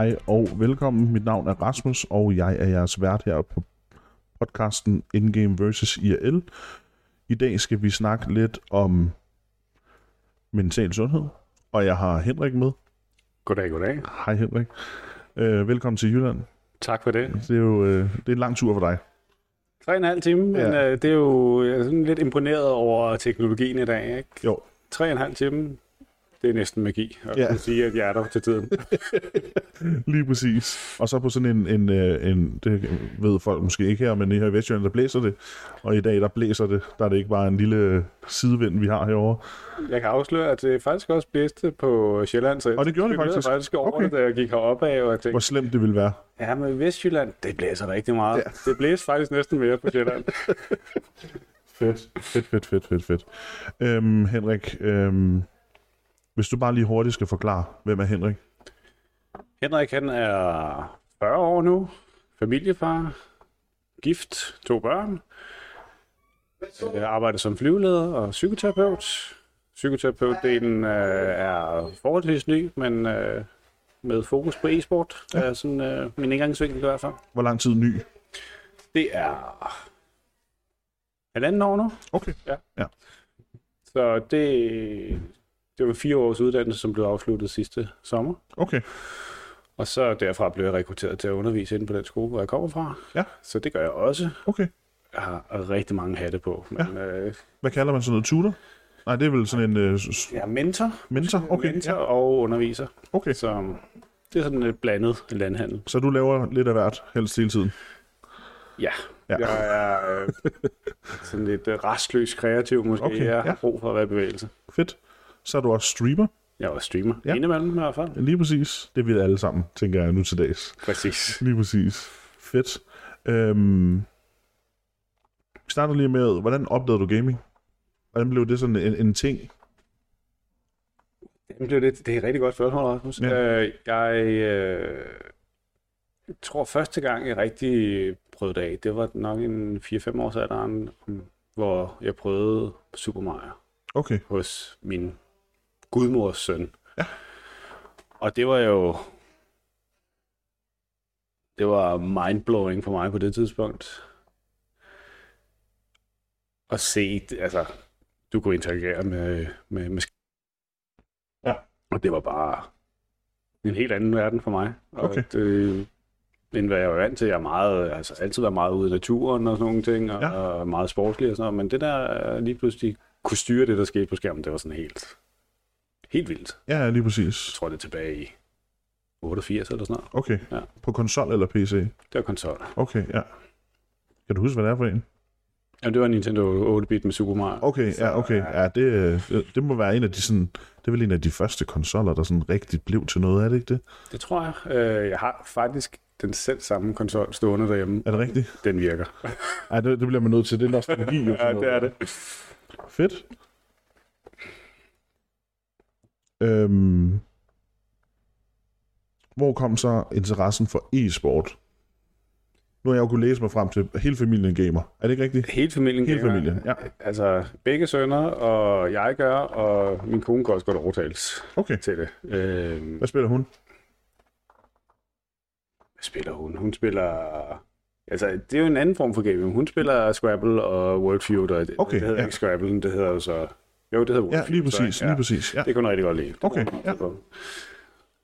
Hej og velkommen. Mit navn er Rasmus, og jeg er jeres vært her på podcasten Ingame vs. IRL. I dag skal vi snakke lidt om mental sundhed, og jeg har Henrik med. Goddag, goddag. Hej Henrik. Øh, velkommen til Jylland. Tak for det. Det er jo øh, det er en lang tur for dig. Tre og en halv time, men Ja. øh, det er jo jeg er sådan lidt imponeret over teknologien i dag. Ikke? Jo. Tre og en halv time, det er næsten magi. Og Ja. ja. sige, at jeg er der til tiden. Lige præcis. Og så på sådan en, en, øh, en, det ved folk måske ikke her, men her i Vestjylland, der blæser det. Og i dag, der blæser det. Der er det ikke bare en lille sidevind, vi har herovre. Jeg kan afsløre, at det faktisk også blæste på Sjælland. Så jeg Og det gjorde det faktisk? faktisk over Okay. det, da jeg gik heroppe af, og jeg tænkte, Hvor slemt det vil være. ja, men Vestjylland, det blæser rigtig meget. Ja. Det blæste faktisk næsten mere på Sjælland. Fedt. Fedt, fedt, fedt, fedt, fedt. Øhm, Henrik, øhm, hvis du bare lige hurtigt skal forklare, hvem er Henrik? Henrik, han er 40 år nu, familiefar, gift, to børn. Jeg arbejder som flyveleder og psykoterapeut. Psykoterapeutdelen øh, er forholdsvis ny, men øh, med fokus på e-sport. Det er sådan øh, min indgangsvinkel i hvert fald. Hvor lang tid ny? Det er halvanden år nu, Okay. så det, det var fire års uddannelse, som blev afsluttet sidste sommer. Okay. Og så derfra blev jeg rekrutteret til at undervise inde på den skole, hvor jeg kommer fra. Ja. Så det gør jeg også. Okay. Jeg har rigtig mange hatte på. Men, ja. øh, Hvad kalder man sådan noget? Tutor? Nej, det er vel sådan en øh, er mentor. mentor? Okay. mentor Ja. og underviser. Okay. Så det er sådan et blandet landhandel. Så du laver lidt af hvert, helst hele tiden? Ja. Ja. ja. Jeg er øh, sådan lidt øh, restløs kreativ måske. Okay, jeg har ja. brug for at være bevægelse. Fedt. Så er du også streamer? Jeg også streamer. Ja. Indimellem i hvert fald. Lige præcis. Det vil alle sammen, tænker jeg nu til dags. Præcis. Lige præcis. Fedt. Øhm, vi starter lige med, hvordan opdagede du gaming? Hvordan blev det sådan en, en ting? Jamen, det, er det, det er et rigtig godt spørgsmål, Rasmus. Ja. Øh, jeg øh, tror første gang, jeg rigtig prøvede det af, det var nok en 4-5 års alderen, hvor jeg prøvede Super Mario Okay. hos min gudmors søn. Ja. Og det var jo... Det var mindblowing for mig på det tidspunkt. At se, altså, du kunne interagere med, med, med Ja. og det var bare en helt anden verden for mig. Og Okay. Det, end hvad jeg var vant til. Jeg har meget, altså, altid været meget ude i naturen og sådan nogle ting, og, Ja. ja. og meget sportslig og sådan noget. Men det der øh, lige pludselig kunne styre det, der skete på skærmen, det var sådan helt, helt vildt. Ja, lige præcis. Jeg tror, det er tilbage i 88 eller sådan noget. Okay. Ja. På konsol eller PC? Det var konsol. Okay, ja. Kan du huske, hvad det er for en? Ja, det var Nintendo 8-bit med Super Mario. Okay, ja, okay. Ja, det, øh, det må være en af de sådan... Det er vel en af de første konsoller, der sådan rigtig blev til noget, er det ikke det? Det tror jeg. Øh, jeg har faktisk den selv samme konsol stående derhjemme. Er det rigtigt? Den virker. Nej, det, det bliver man nødt til. Det er nostalgi. ja, det er det. Fedt. Øhm, hvor kom så interessen for e-sport? Nu har jeg jo kunnet læse mig frem til, hele familien gamer. Er det ikke rigtigt? Hele familien Hele gamer. familien, ja. Altså, begge sønner, og jeg gør, og min kone kan også godt overtales Okay. til det. Øh, Hvad spiller hun? hvad spiller hun? Hun spiller... Altså, det er jo en anden form for gaming. Hun spiller Scrabble og Word Feud, og det, Okay, det hedder ja. ikke Scrabble, det hedder jo så... Jo, det hedder Word Ja, lige præcis. så, Lige præcis. Ja. Det kunne hun rigtig godt lide. Okay, ja.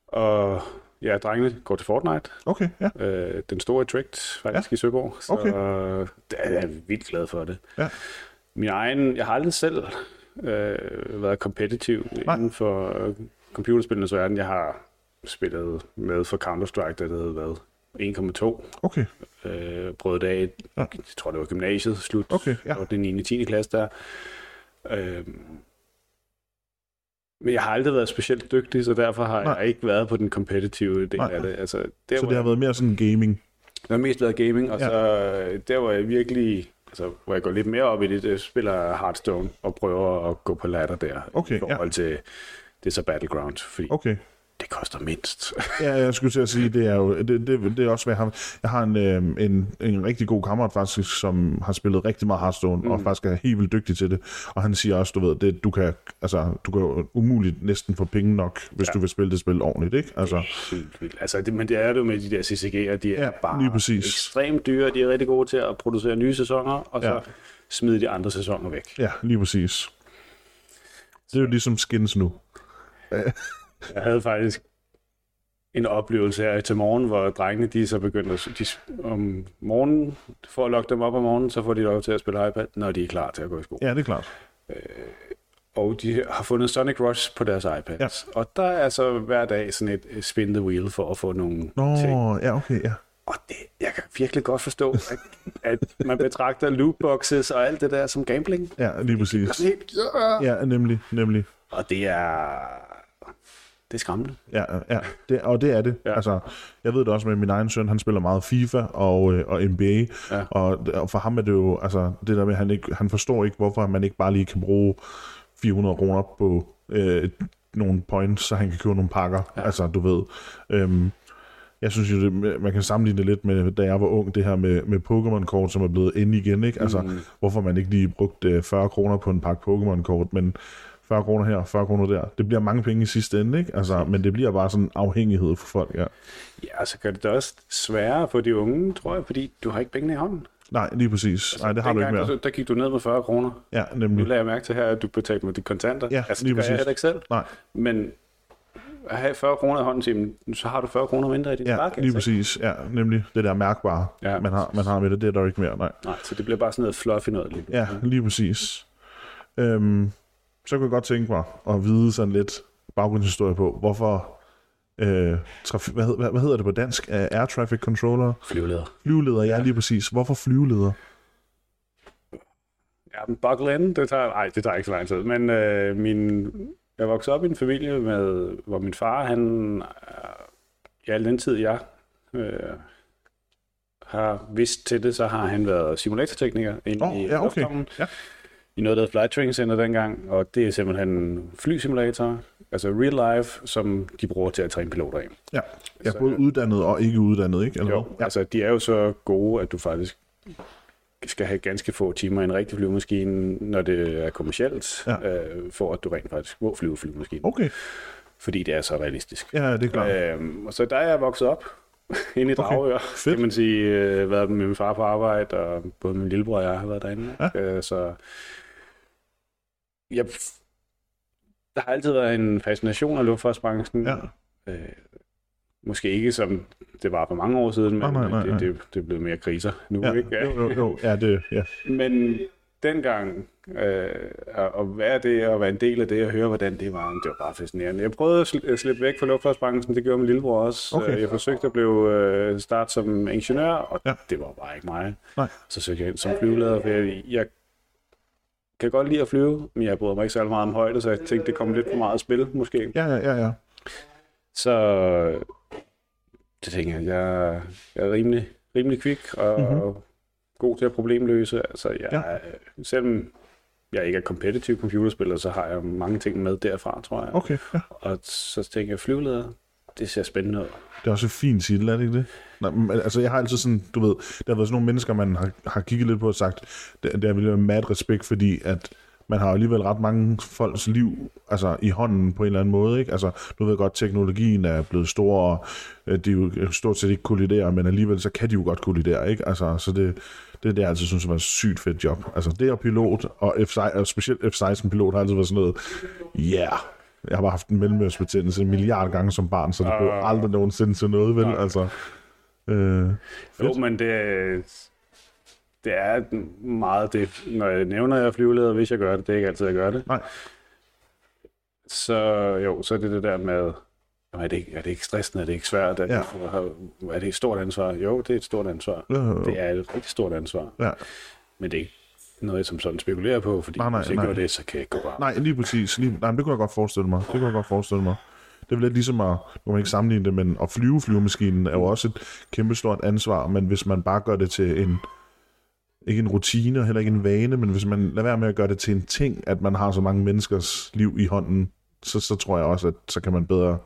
Og ja, drengene går til Fortnite. Okay, ja. Øh, den store Tricked, faktisk ja. i Søborg. Så Okay. øh, det er jeg er vildt glad for det. Ja. Min egen, jeg har aldrig selv øh, været kompetitiv inden for øh, computerspillenes verden. Jeg har spillet med for Counter-Strike, der hed hvad? 1,2. Okay, Øh, prøvede det af, Ja. jeg tror det var gymnasiet, slut. Okay, ja. Og den 9. 10. klasse der. Øh, men jeg har aldrig været specielt dygtig, så derfor har Nej. jeg ikke været på den competitive del Nej. af det. Altså, der, så det har været mere sådan gaming. det har mest været gaming, og Ja. ja. så øh, der var jeg virkelig altså, hvor jeg går lidt mere op i det, det spiller Hearthstone og prøver at gå på ladder der. Okay, I forhold til, det er så Battleground, fordi Okay. Det koster mindst. Ja, jeg skulle til at sige, det er jo det, det, det er også, hvad jeg har. Jeg har en, øh, en, en rigtig god kammerat faktisk, som har spillet rigtig meget Hearthstone, mm. og faktisk er helt vildt dygtig til det. Og han siger også, du ved, det, du kan, altså, du kan umuligt næsten få penge nok, hvis ja. du vil spille det spil ordentligt, ikke? Altså, Helt vildt. Altså, det, men det er det jo med de der CCG'er, de er Ja, bare lige præcis. ekstremt dyre, de er rigtig gode til at producere nye sæsoner, og så ja. smide de andre sæsoner væk. ja, lige præcis. Det er jo ligesom skins nu. Jeg havde faktisk en oplevelse her til morgen, hvor drengene de så begyndte at, de, om morgenen, for at lokke dem op om morgenen, så får de lov til at spille iPad, når de er klar til at gå i skole. Ja, det er klart. Og de har fundet Sonic Rush på deres iPads. Ja. Og der er så hver dag sådan et spin the wheel for at få nogle Nå, ting. ja, okay, ja. Og det, jeg kan virkelig godt forstå, at, at man betragter lootboxes og alt det der som gambling. Ja, lige præcis. Sådan helt, ja. Ja, nemlig, nemlig. Og det er... Det er skræmmende. Ja, ja det, og det er det. Ja. Altså, jeg ved det også med min egen søn, han spiller meget FIFA og, øh, og NBA, Ja. og, og for ham er det jo, altså, det der med, han, ikke, han forstår ikke, hvorfor man ikke bare lige kan bruge 400 kroner på øh, nogle points, så han kan købe nogle pakker, ja. Altså, du ved. Øhm, jeg synes jo, det, man kan sammenligne det lidt med, da jeg var ung, det her med, med Pokémon-kort, som er blevet ind igen, ikke? Altså, mm. hvorfor man ikke lige brugte øh, 40 kroner på en pakke Pokémon-kort, men 40 kroner her, 40 kroner der. Det bliver mange penge i sidste ende, ikke? Altså, men det bliver bare sådan en afhængighed for folk, ja. Ja, så gør det da også sværere for de unge, tror jeg, fordi du har ikke pengene i hånden. Nej, lige præcis. Nej, det har du ikke mere. Der, der gik du ned med 40 kroner. Ja, Nu nemlig. lader jeg mærke til her, at du betalte med de kontanter. Ja, altså, lige det gør præcis. jeg ikke selv. Nej, Men at have 40 kroner i hånden til, så har du 40 kroner mindre i din ja, bakke. lige præcis. Ja, nemlig det der mærkbare, Ja. man, har, man har med det, det er der jo ikke mere. Nej. Nej, så det bliver bare sådan noget fluffy noget. Lige. Ja, lige præcis. Øhm, så kunne jeg godt tænke mig at vide sådan lidt baggrundshistorie på, hvorfor øh, traf- hvad, hed- hvad, hvad hedder det på dansk? Air traffic controller? Flyveleder. Flyveleder, ja, lige præcis. Hvorfor flyveleder? Ja, men buckle in, det tager, ej, det tager ikke så lang tid. Men øh, min, jeg voksede op i en familie, med, hvor min far, han, øh, i al den tid, jeg øh, har vidst til det, så har han været simulatortekniker inde Åh, i ja, okay. lufthavnen. Ja. I noget, der hedder Flight Training Center dengang, og det er simpelthen flysimulator, altså real life, som de bruger til at træne piloter i. Ja, ja Så- både uddannet og ikke uddannet, ikke? Eller Jo, hvad? ja. altså de er jo så gode, at du faktisk skal have ganske få timer i en rigtig flyvemaskine, når det er kommercielt, Ja. øh, for at du rent faktisk må flyve flyvemaskinen, Okay, fordi det er så realistisk. ja, det er klart. Øhm, og så der er jeg vokset op inde i Dragør, okay. fedt. kan man sige, øh, været med min far på arbejde, og både min lillebror og jeg har været derinde. Ja. Øh, så jeg, der har altid været en fascination af luftfartsbranchen. Ja. Øh, måske ikke som det var for mange år siden, men Nej, nej, nej, nej. Det, det, det er blevet mere kriser nu. Ja, Ikke? jo, jo, jo, ja, det, ja. Men dengang, øh, at være det og være en del af det og høre, hvordan det var, det var bare fascinerende. Jeg prøvede at sl- at slippe væk fra luftfartsbranchen, det gjorde min lillebror også. Okay. Øh, Jeg forsøgte at blive øh, starte som ingeniør, og Ja. ja. det var bare ikke mig. Nej. Så søgte jeg ind som flyveleder, for jeg, jeg kan godt lide at flyve, men jeg bryder mig ikke særlig meget om højde, så jeg tænkte, det kom lidt for meget at spille, måske. Ja, ja, ja, ja. Så det tænker jeg, jeg, jeg er rimelig, rimelig kvik og, Mhm. mm-hmm. god til at problemløse. Altså, jeg, Ja. selvom jeg ikke er competitive computerspiller, så har jeg mange ting med derfra, tror jeg. Okay, ja. Og så tænker jeg, flyveleder, det ser spændende ud. Det er også et fint titel, er det ikke det? Nej, men, altså, jeg har altid sådan, du ved, der har været sådan nogle mennesker, man har, har kigget lidt på og sagt, det, det er virkelig mad respekt, fordi at man har alligevel ret mange folks liv altså, i hånden på en eller anden måde. Ikke? Altså, nu ved jeg godt, at teknologien er blevet stor, og øh, de jo stort set ikke kolliderer, men alligevel så kan de jo godt kollidere. Ikke? Altså, så det, det er det, jeg altid synes var et sygt fedt job. Altså, det er pilot, og, F16, og specielt F-16-pilot har altid været sådan noget, yeah, jeg har bare haft en mellemørsbetændelse en milliard gange som barn, så det blev Ah. aldrig nogensinde til noget, vel? Altså, øh, Jo, men det, det er meget det, når jeg nævner, at jeg er flyveleder, hvis jeg gør det, det er ikke altid, jeg gør det. Nej. Så jo, så er det det der med, er det, ikke, er det ikke stressende, er det ikke svært, er, Ja. ja. er det et stort ansvar? Jo, det er et stort ansvar. øh, Det er et rigtig stort ansvar, ja. men det er ikke noget, jeg som sådan spekulerer på, fordi Nej, nej, hvis jeg nej. gør det, så kan jeg ikke gå bare. Nej, lige præcis. Lige, nej, men det kunne jeg godt forestille mig. Det kunne jeg godt forestille mig. Det er vel lidt ligesom at, nu man ikke sammenligne det, men at flyve flyvemaskinen er jo også et kæmpestort ansvar, men hvis man bare gør det til en, ikke en rutine og heller ikke en vane, men hvis man lader være med at gøre det til en ting, at man har så mange menneskers liv i hånden, så, så tror jeg også, at så kan man bedre,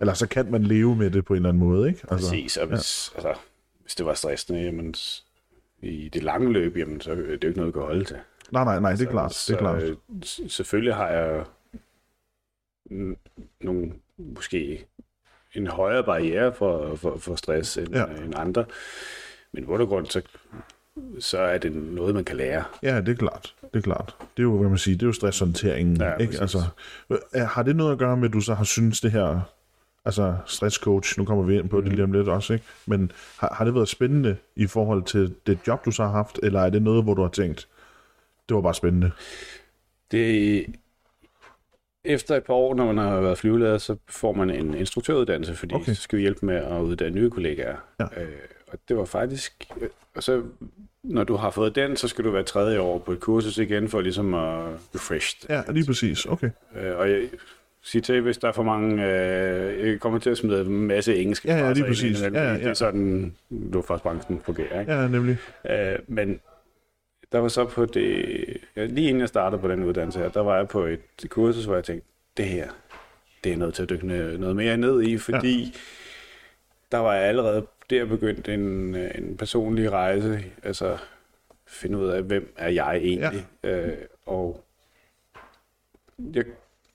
eller så kan man leve med det på en eller anden måde, ikke? Altså, Præcis, og hvis, ja. altså, hvis det var stressende, jamen, i det lange løb, jamen, så er det jo ikke noget, du kan holde til. Nej, nej, nej, det er så, klart. Det er klart. Så, selvfølgelig har jeg nogle, måske en højere barriere for, for, for stress end, ja. end andre. Men hvor grund, så, så er det noget, man kan lære. Ja, det er klart. Det er klart. Det er jo, hvad man siger, det er jo stresshåndteringen. Ja, ikke? Altså, har det noget at gøre med, at du så har synes det her, altså stresscoach, nu kommer vi ind på mm. det lige om lidt også, ikke? men har, har det været spændende i forhold til det job, du så har haft, eller er det noget, hvor du har tænkt, det var bare spændende? Det, efter et par år, når man har været flyveleder, så får man en instruktøruddannelse, fordi okay. så skal vi hjælpe med at uddanne nye kollegaer. Ja. Øh, og det var faktisk... Øh, og så, når du har fået den, så skal du være tredje år på et kursus igen, for ligesom at refresh Ja, lige præcis. Okay. Øh, og jeg siger til, hvis der er for mange... Øh, jeg kommer til at smide en masse engelske Ja, ja, lige præcis. Ind, ja, ja, Det er sådan, luftfartsbranchen fungerer, ikke? Ja, nemlig. Øh, men der var så på det, ja, lige inden jeg startede på den uddannelse her, der var jeg på et kursus, hvor jeg tænkte, det her, det er noget til at dykke noget mere ned i, fordi ja. der var jeg allerede der begyndt en, en personlig rejse, altså finde ud af, hvem er jeg egentlig, ja. øh, og jeg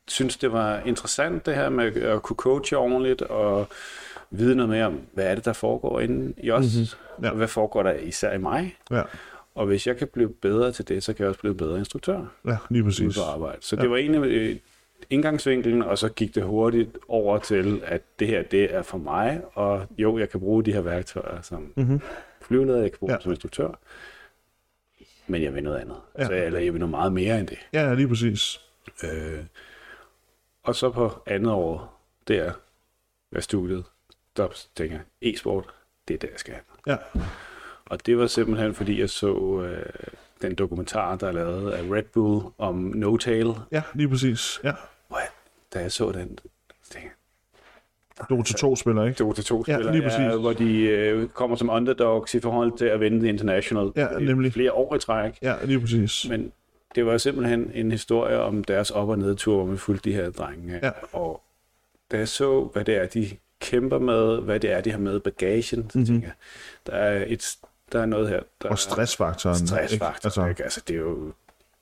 synes, det var interessant det her med at kunne coache ordentligt, og vide noget mere om, hvad er det, der foregår inde i os, mm-hmm. ja. og hvad foregår der især i mig. Ja. Og hvis jeg kan blive bedre til det, så kan jeg også blive bedre instruktør. Ja, lige præcis. På arbejde. Så ja. det var egentlig øh, indgangsvinkelen, og så gik det hurtigt over til, at det her, det er for mig, og jo, jeg kan bruge de her værktøjer som mm-hmm. flyveleder, jeg kan bruge ja. dem som instruktør, men jeg vil noget andet. Ja. Så, eller jeg vil noget meget mere end det. Ja, lige præcis. Øh, og så på andet år, der er studiet, der tænker jeg, e-sport, det er det, jeg skal have. Ja. Og det var simpelthen, fordi jeg så øh, den dokumentar, der er lavet af Red Bull om No Tail. Ja, lige præcis. Ja. Og da jeg så den, tænkte Dota 2 spiller, ikke? Dota 2 spiller, ja, lige præcis. Ja, hvor de øh, kommer som underdogs i forhold til at vinde The International ja, nemlig. flere år i træk. Ja, lige præcis. Men det var simpelthen en historie om deres op- og nedtur, hvor man fulgte de her drenge. Ja. Og da jeg så, hvad det er, de kæmper med, hvad det er, de har med bagagen, så mm-hmm. tænker jeg, der er et der er noget her. Der og stressfaktoren. Stressfaktoren, ikke? Altså, ikke? altså det er jo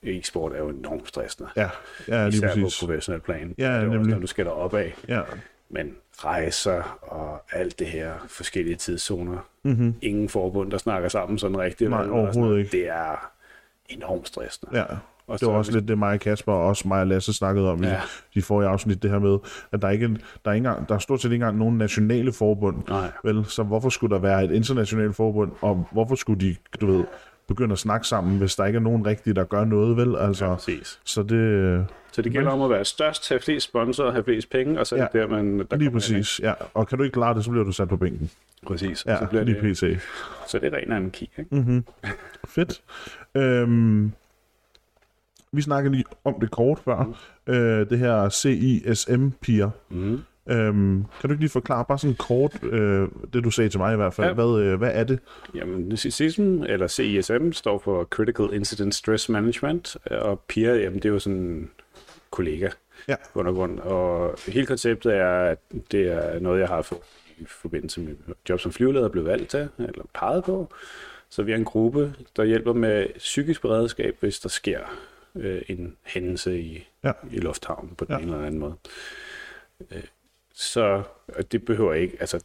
e-sport er jo enormt stressende. Ja, ja lige Især præcis. på professionel plan. Ja, det er nemlig. Også, når du skal op af. Ja. Men rejser og alt det her forskellige tidszoner. Mm-hmm. Ingen forbund, der snakker sammen sådan rigtigt. Nej, overhovedet ikke. Det er enormt stressende. Ja. Og det var også lidt det, mig og Kasper og også mig og Lasse snakkede om ja. i de forrige afsnit, det her med, at der, ikke, der, er, ikke engang, der er stort set ikke engang nogen nationale forbund. Nej. Vel, så hvorfor skulle der være et internationalt forbund, og hvorfor skulle de, du ved, begynde at snakke sammen, hvis der ikke er nogen rigtige, der gør noget, vel? Altså, ja, præcis. Så det... Så det gælder om at være størst, have flest sponsorer, have flest penge, og så ja, er det der, man... Der lige præcis, ind, ja. Og kan du ikke klare det, så bliver du sat på bænken. Præcis. Ja, så bliver lige det, PC. Så det er ren anarki, ikke? Mm-hmm. Fedt. Øhm, vi snakkede lige om det kort før. Mm. Øh, det her CISM-piger. Mm. Øhm, kan du ikke lige forklare bare sådan kort, øh, det du sagde til mig i hvert fald, ja. hvad, øh, hvad er det? Jamen, CISM, eller CISM, står for Critical Incident Stress Management, og peer, jamen, det er jo sådan kollega, ja. grund og hele konceptet er, at det er noget, jeg har fået i forbindelse med job som flyveleder blevet valgt til, eller peget på. Så vi er en gruppe, der hjælper med psykisk beredskab, hvis der sker øh, en hændelse i, ja. i lufthavnen på den ja. ene eller anden måde. Øh, så det behøver ikke, altså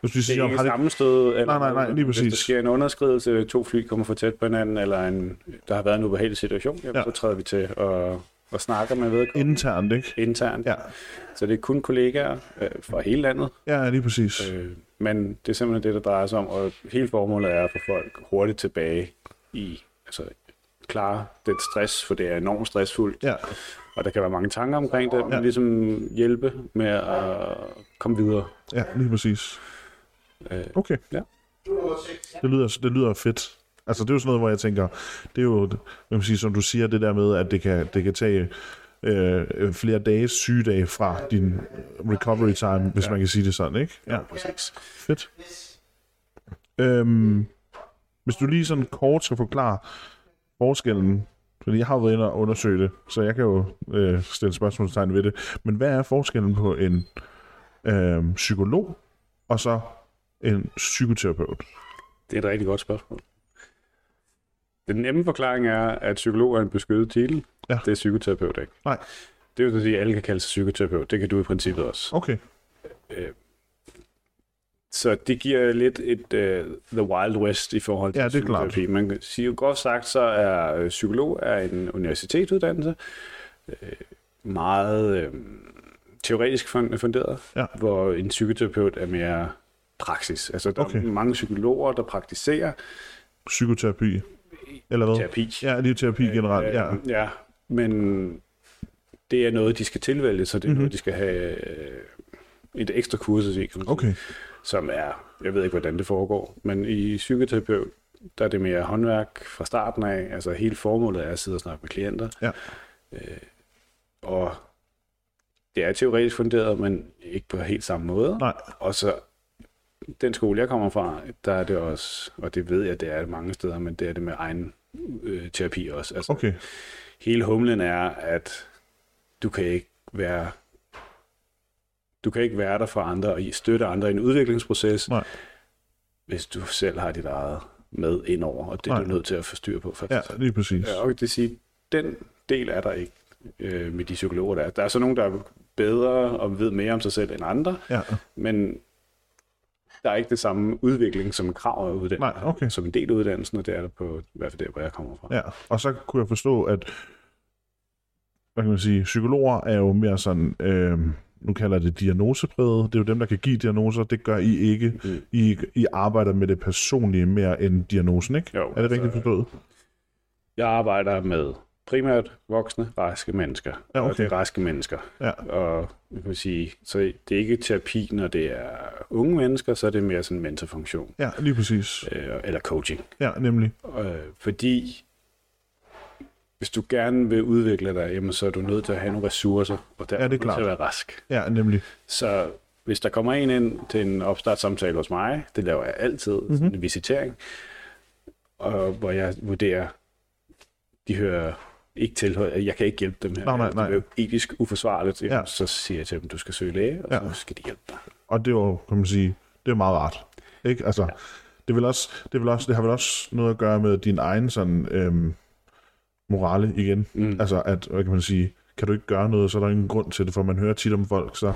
hvis du siger, det er ikke sammenstød, eller nej, nej, nej, lige præcis. hvis der sker en underskridelse, to fly kommer for tæt på hinanden, eller en, der har været en ubehagelig situation, jamen, ja. så træder vi til og, og snakker med vedkommende. Internt, ikke? Internt. Ja. Så det er kun kollegaer øh, fra hele landet. Ja, lige præcis. Øh, men det er simpelthen det, der drejer sig om, og hele formålet er at få folk hurtigt tilbage i, altså klare den stress, for det er enormt stressfuldt. Ja. Og der kan være mange tanker omkring det, men ja. ligesom hjælpe med at komme videre. Ja, lige præcis. Øh, okay. Ja. Det lyder, det lyder fedt. Altså, det er jo sådan noget, hvor jeg tænker, det er jo, man sige, som du siger, det der med, at det kan, det kan tage øh, flere dages sygedage fra din recovery time, hvis ja. man kan sige det sådan, ikke? Ja, ja præcis. Fedt. Øhm, Hvis du lige sådan kort skal forklare forskellen, fordi jeg har været inde og undersøge det, så jeg kan jo øh, stille spørgsmålstegn ved det. Men hvad er forskellen på en øh, psykolog og så en psykoterapeut? Det er et rigtig godt spørgsmål. Den nemme forklaring er, at psykolog er en beskyttet titel. Ja. Det er psykoterapeut ikke. Nej. Det er at sige, at alle kan kalde sig psykoterapeut. Det kan du i princippet også. Okay. Så det giver lidt et uh, The Wild West i forhold til Ja, det er klart. psykoterapi. Man kan sige godt sagt, så er øh, psykolog er en universitetsuddannelse. Øh, meget øh, teoretisk fun- funderet, Ja. hvor en psykoterapeut er mere praksis. Altså, der Okay. er mange psykologer, der praktiserer Psykoterapi. Eller hvad? terapi. Ja, lige terapi generelt. Ja. Øh, ja, men det er noget, de skal tilvælge, så det er Mhm. mm-hmm. noget, de skal have øh, et ekstra kursus i, kan man sige, Okay. Som er, jeg ved ikke, hvordan det foregår, men i psykoterapeut, der er det mere håndværk fra starten af, altså hele formålet er at sidde og snakke med klienter. Ja. Øh, og det er teoretisk funderet, men ikke på helt samme måde. Nej. Og så den skole, jeg kommer fra, der er det også, og det ved jeg, det er det mange steder, men det er det med egen øh, terapi også. Altså, Okay. hele humlen er, at du kan ikke være du kan ikke være der for andre og støtte andre i en udviklingsproces, Nej. hvis du selv har dit eget med indover, og det er Nej. du nødt til at få styr på. Ja, Faktisk. lige præcis. Ja, og det vil sige, den del er der ikke øh, med de psykologer, der er. Der er så nogen, der er bedre og ved mere om sig selv end andre, Ja. men der er ikke det samme udvikling som krav af uddannelsen, Nej, okay. som en del af uddannelsen, og det er der på, i hvert fald der, hvor jeg kommer fra. Ja, og så kunne jeg forstå, at hvad kan man sige, psykologer er jo mere sådan, øh, nu kalder det diagnosepræget, det er jo dem, der kan give diagnoser, det gør I ikke. Mm. I, I arbejder med det personlige mere end diagnosen, ikke? Jo, er det rigtigt forstået? Jeg arbejder med primært voksne, raske mennesker. Ja, Og okay. det er raske mennesker. Ja. Og jeg kan sige, så det er ikke terapi, når det er unge mennesker, så er det mere sådan en mentorfunktion. Ja, lige præcis. Øh, eller coaching. Ja, nemlig. Øh, fordi hvis du gerne vil udvikle dig, jamen, så er du nødt til at have nogle ressourcer, og der Ja, det er klart. til at være rask. Ja, nemlig. Så hvis der kommer en ind til en opstartssamtale hos mig, det laver jeg altid, Mhm. mm-hmm. en visitering, og hvor jeg vurderer, de hører ikke til, jeg kan ikke hjælpe dem her. Nej, nej, nej. Det er jo etisk uforsvarligt, Ja. ja. så siger jeg til dem, du skal søge læge, og Ja. så skal de hjælpe dig. Og det er jo, kan man sige, det er meget rart. Ikke? Altså, det, vil også, det, vil også, det har vel også noget at gøre med din egen sådan, øhm, morale igen. Mm. Altså, at, hvad kan man sige, kan du ikke gøre noget, så er der ingen grund til det, for man hører tit om folk, så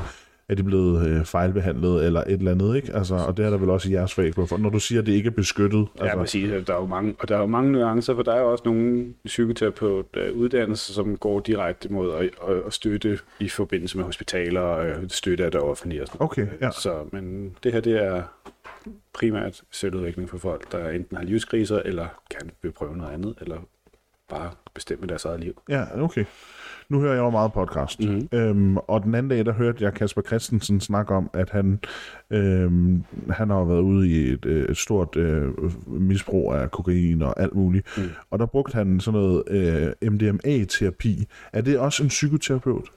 er de blevet øh, fejlbehandlet eller et eller andet, ikke? Altså, og det er der vel også i jeres fag, for når du siger, at det ikke er beskyttet. Ja, Altså, præcis. Der er jo mange, og der er jo mange nuancer, for der er jo også nogle psykoterapeut øh, som går direkte mod at, at, at støtte i forbindelse med hospitaler og øh, støtte af det offentlige. Og sådan. Okay, ja. Så, men det her, det er primært selvudvikling for folk, der enten har livskriser, eller kan prøve noget andet, eller bare bestemme deres eget liv. ja, okay. Nu hører jeg jo meget podcast. Mm-hmm. Øhm, og den anden dag, der hørte jeg Kasper Christensen snakke om, at han, øhm, han har været ude i et, øh, et stort øh, misbrug af kokain og alt muligt. Mm. Og der brugte han sådan noget øh, MDMA-terapi. Er det også en psykoterapeut?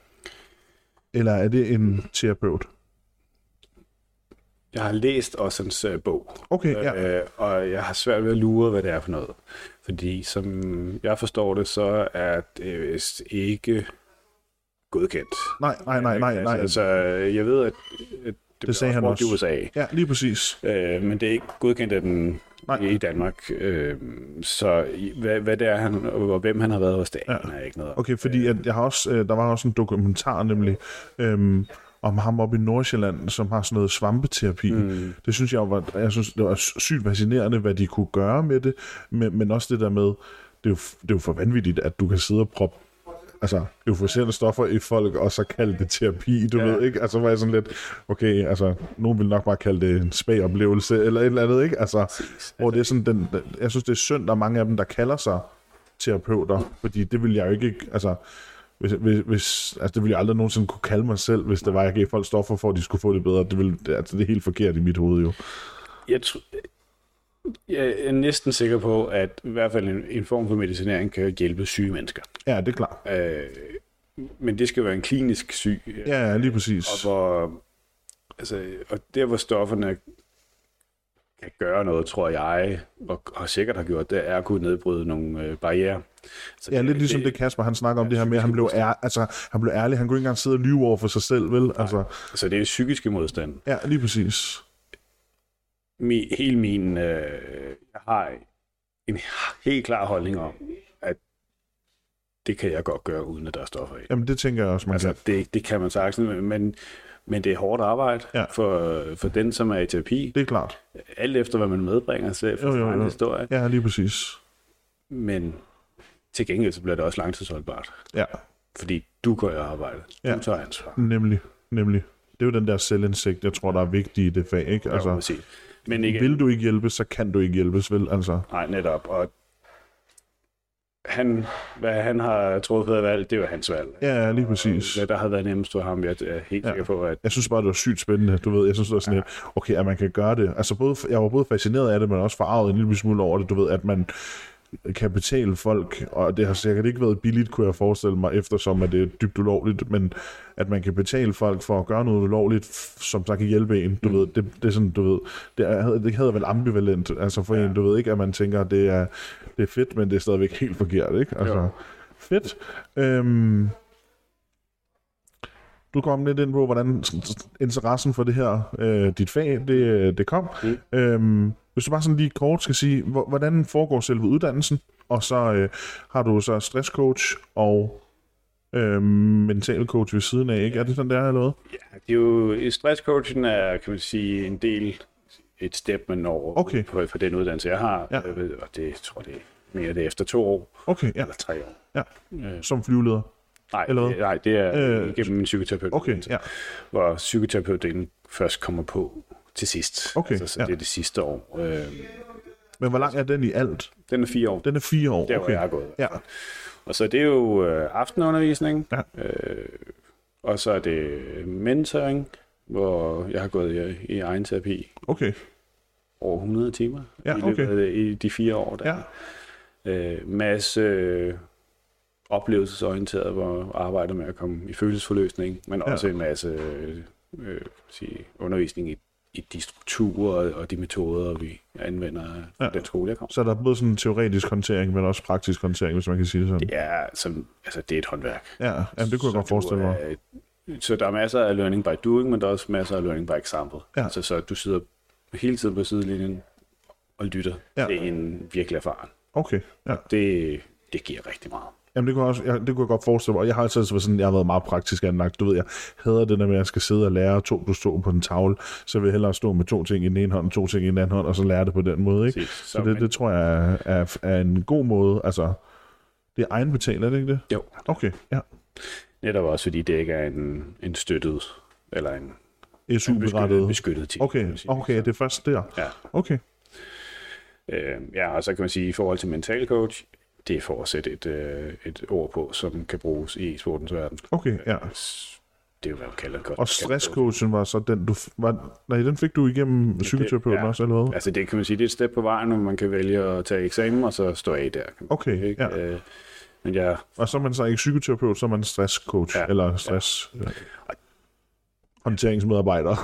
Eller er det en terapeut? Jeg har læst også hans øh, bog, Okay, ja. øh, og jeg har svært ved at lure, hvad det er for noget. Fordi som jeg forstår det, så er det vist ikke godkendt. Nej, nej, nej, nej, nej. Altså, jeg ved, at, at det, det sagde han brugt i også. USA, Ja, lige præcis. øh, men det er ikke godkendt af den Nej. i Danmark. Øh, så hvad, hvad det er, han, og hvem han har været hos, det Ja. jeg ikke noget. Okay, fordi at jeg har også, øh, der var også en dokumentar nemlig øhm, om ham oppe i Nordsjælland, som har sådan noget svampeterapi. Mm. Det synes jeg var, jeg synes, det var sygt fascinerende, hvad de kunne gøre med det, men, men også det der med, det er, jo, det er jo for vanvittigt, at du kan sidde og proppe altså, euforiserende stoffer i folk, og så kalde det terapi, du ja. Ved, ikke? Altså, var jeg sådan lidt, okay, altså, nogen vil nok bare kalde det en spa-oplevelse, eller et eller andet, ikke? Altså, hvor det er sådan, den, den, jeg synes, det er synd, der er mange af dem, der kalder sig terapeuter, fordi det vil jeg jo ikke, altså, hvis, hvis, hvis, altså det ville jeg aldrig nogensinde kunne kalde mig selv, hvis det var, jeg gav folk stoffer for, at de skulle få det bedre. Det, ville, altså, det er helt forkert i mit hoved jo. Jeg, tr- jeg er næsten sikker på, at i hvert fald en, en form for medicinering kan hjælpe syge mennesker. Ja, det er klart. Øh, men det skal være en klinisk syg, Ja, ja, lige præcis. og hvor, altså, og der hvor stofferne kan gøre noget, tror jeg, og, og sikkert har gjort, det er at kunne nedbryde nogle øh, barriere. Så Ja, lidt ligesom det Kasper, han snakker om det her med, at han blev, ær, altså, han blev ærlig, han kunne ikke engang sidde og lyve over for sig selv, vel? Altså, Så det er psykiske modstand. ja, lige præcis. Min, hele min... Øh, jeg har en helt klar holdning om, at det kan jeg godt gøre, uden at der er stoffer i. Jamen, det tænker jeg også, man Altså, kan. det, det kan man sagtens, men, men det er hårdt arbejde Ja. for, for den, som er i terapi. Det er klart. Alt efter, hvad man medbringer selv for Jo, jo, jo. historie. Ja, lige præcis. Men til gengæld, så bliver det også langtidsholdbart. Ja, Fordi du går i arbejde. Ja. Du tager ansvar. nemlig, nemlig. Det er jo den der selvindsigt, jeg tror, der er vigtig i det fag, ikke? Altså, Altså, men ikke, vil du ikke hjælpes, så kan du ikke hjælpes, vel? Altså, Nej, netop. Og han, hvad han har truffet af valg, det jo hans valg. ja, lige præcis. Hvad der havde været nemmest for ham, jeg er helt Ja. sikker på, at Jeg synes bare, det var sygt spændende, du ved. Jeg synes, det var sådan lidt, okay, at man kan gøre det. Altså, både, jeg var både fascineret af det, men også forarvet en lille smule over det, du ved, at man kan betale folk, og det har sikkert ikke været billigt, kunne jeg forestille mig, eftersom at det er dybt ulovligt, men at man kan betale folk for at gøre noget ulovligt, som så kan hjælpe en, du Mm. ved, det, det er sådan, du ved, det, er, det hedder vel ambivalent, altså for ja. en, du ved ikke, at man tænker, at det er, det er fedt, men det er stadigvæk helt forkert, ikke? Altså, Jo. fedt. Øhm, du kom lidt ind på, hvordan interessen for det her, øh, dit fag, det, det kom. Mm. Øhm, hvis du bare sådan lige kort skal sige, hvor- hvordan foregår selve uddannelsen, og så øh, har du så stresscoach og øh, mental coach ved siden af, ikke? Er det sådan, der eller ja, det er jo, stresscoachen er, kan man sige, en del, et step, man når Okay. på, for den uddannelse, jeg har. Ja. Jeg og det jeg tror det er mere det er efter to år, Okay, ja. eller tre år. Ja. Øh, Som flyveleder. nej, Eller hvad? nej, det er Øh, gennem min psykoterapeut. Okay, ja. Hvor psykoterapeuten først kommer på til sidst. Okay, altså, så ja. det er det sidste år. Øh, Men hvor lang er den i alt? den er fire år. Den er fire år. Der, hvor okay. jeg er gået. Ja, Og så det er jo øh, aftenundervisning, Ja. øh, og så er det mentoring, hvor jeg har gået i, i egen terapi okay. over 100 timer Ja, i okay. af i de fire år der. Ja, Øh, masse øh, oplevelsesorienteret, hvor jeg arbejder med at komme i følelsesforløsning, men Ja. også en masse øh, øh, sige, undervisning i, i de strukturer og, de metoder, vi anvender Ja. ja. den skole, jeg kommer. så er der både sådan en teoretisk håndtering, men også praktisk håndtering, hvis man kan sige det sådan. Det er, som, altså, det er et håndværk. Ja, jamen, det kunne jeg Så godt forestille mig. er- Så der er masser af learning by doing, men der er også masser af learning by example. Ja. Altså, så du sidder hele tiden på sidelinjen og lytter Ja. ja. til en virkelig erfaren. Okay, ja. Det, det giver rigtig meget. Jamen, det kunne, jeg også, jeg, det kunne jeg godt forestille mig. Og jeg har altid sådan, jeg har været meget praktisk anlagt. Du ved, jeg hader det der med, at jeg skal sidde og lære to plus to på en tavle. Så vil jeg hellere stå med to ting i den ene hånd, og to ting i den anden hånd, og så lære det på den måde, ikke? Præcis. Så det, det tror jeg er, er, er en god måde. Altså, det er egenbetalt, er det ikke det? Jo, Okay, ja. netop også fordi det ikke er en, en støttet, eller en, en beskyttet, team. Okay, sige. okay, det er først der. Ja. Okay, Øh, ja, og så kan man sige, i forhold til mental coach, det er for at sætte et, øh, et ord på, som kan bruges i sportens verden. okay, ja. Det er jo, hvad man kalder godt. Og stresscoachen var så den, du... Var, nej, den fik du igennem psykoterapeuten ja. også, eller hvad? Altså det kan man sige, det er et step på vejen, hvor man kan vælge at tage eksamen, og så stå af der. Okay, sige, ikke? ja. Øh, men jeg, Og så er man så ikke psykoterapeut, så er man stresscoach, ja. Ja. eller stress... Ja. Håndteringsmedarbejder.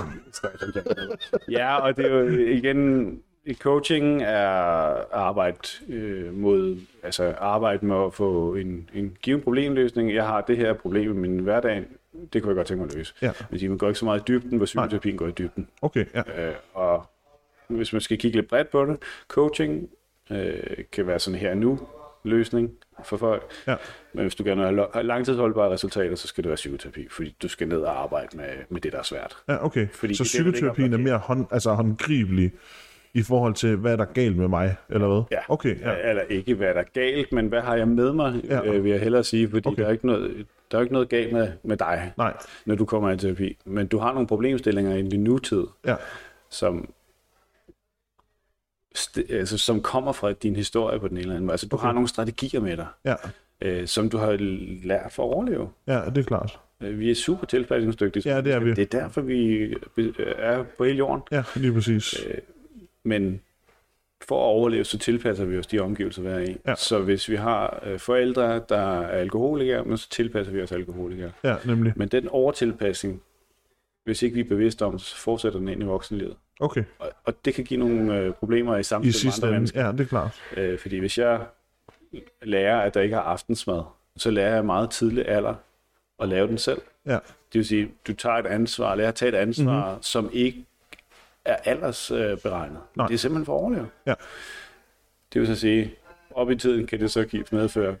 ja, og det er jo igen, coaching er arbejde øh, mod, altså arbejde med at få en, en given problemløsning. Jeg har det her problem i min hverdag, det kunne jeg godt tænke mig at løse. Ja. Men man går ikke så meget i dybden, hvor psykoterapien går i dybden. Okay, ja. Øh, og hvis man skal kigge lidt bredt på det, coaching øh, kan være sådan her nu løsning for folk. Ja. Men hvis du gerne vil have langtidsholdbare resultater, så skal det være psykoterapi, fordi du skal ned og arbejde med, med det, der er svært. Ja, okay. Fordi så er psykoterapien er mere hånd, altså håndgribelig i forhold til, hvad er der galt med mig, eller hvad? Ja. Okay, ja. Eller ikke, hvad der er galt, men hvad har jeg med mig, Ja. øh, vil jeg hellere sige, fordi Okay. der, er ikke noget, der er ikke noget galt med, med dig, Nej, når du kommer i terapi. Men du har nogle problemstillinger i din nutid, ja. som, st- altså, som kommer fra din historie på den ene eller anden måde. Altså, du Okay. okay. har nogle strategier med dig, Ja, øh, som du har lært for at overleve. ja, det er klart. Øh, Vi er super tilpasningsdygtige. Ja, det er vi. Det er derfor, vi øh, er på hele jorden. Ja, lige præcis. Øh, Men for at overleve, så tilpasser vi os de omgivelser, vi er i. Ja. Så hvis vi har øh, forældre, der er alkoholikere, men så tilpasser vi os alkoholikere. Ja, nemlig. Men den overtilpasning, hvis ikke vi er bevidste om, så fortsætter den ind i voksenlivet. Okay, Og, og det kan give nogle øh, problemer i i samspil med andre mennesker. Ja, det er klart. Øh, fordi hvis jeg lærer, at der ikke er aftensmad, så lærer jeg meget tidlig alder at lave den selv. Ja. Det vil sige, du tager et ansvar, lærer at tage et ansvar, Mhm. mm-hmm. som ikke er aldersberegnet. Nej. Det er simpelthen for at overleve. Ja. Det vil så sige, op i tiden kan det så give medføre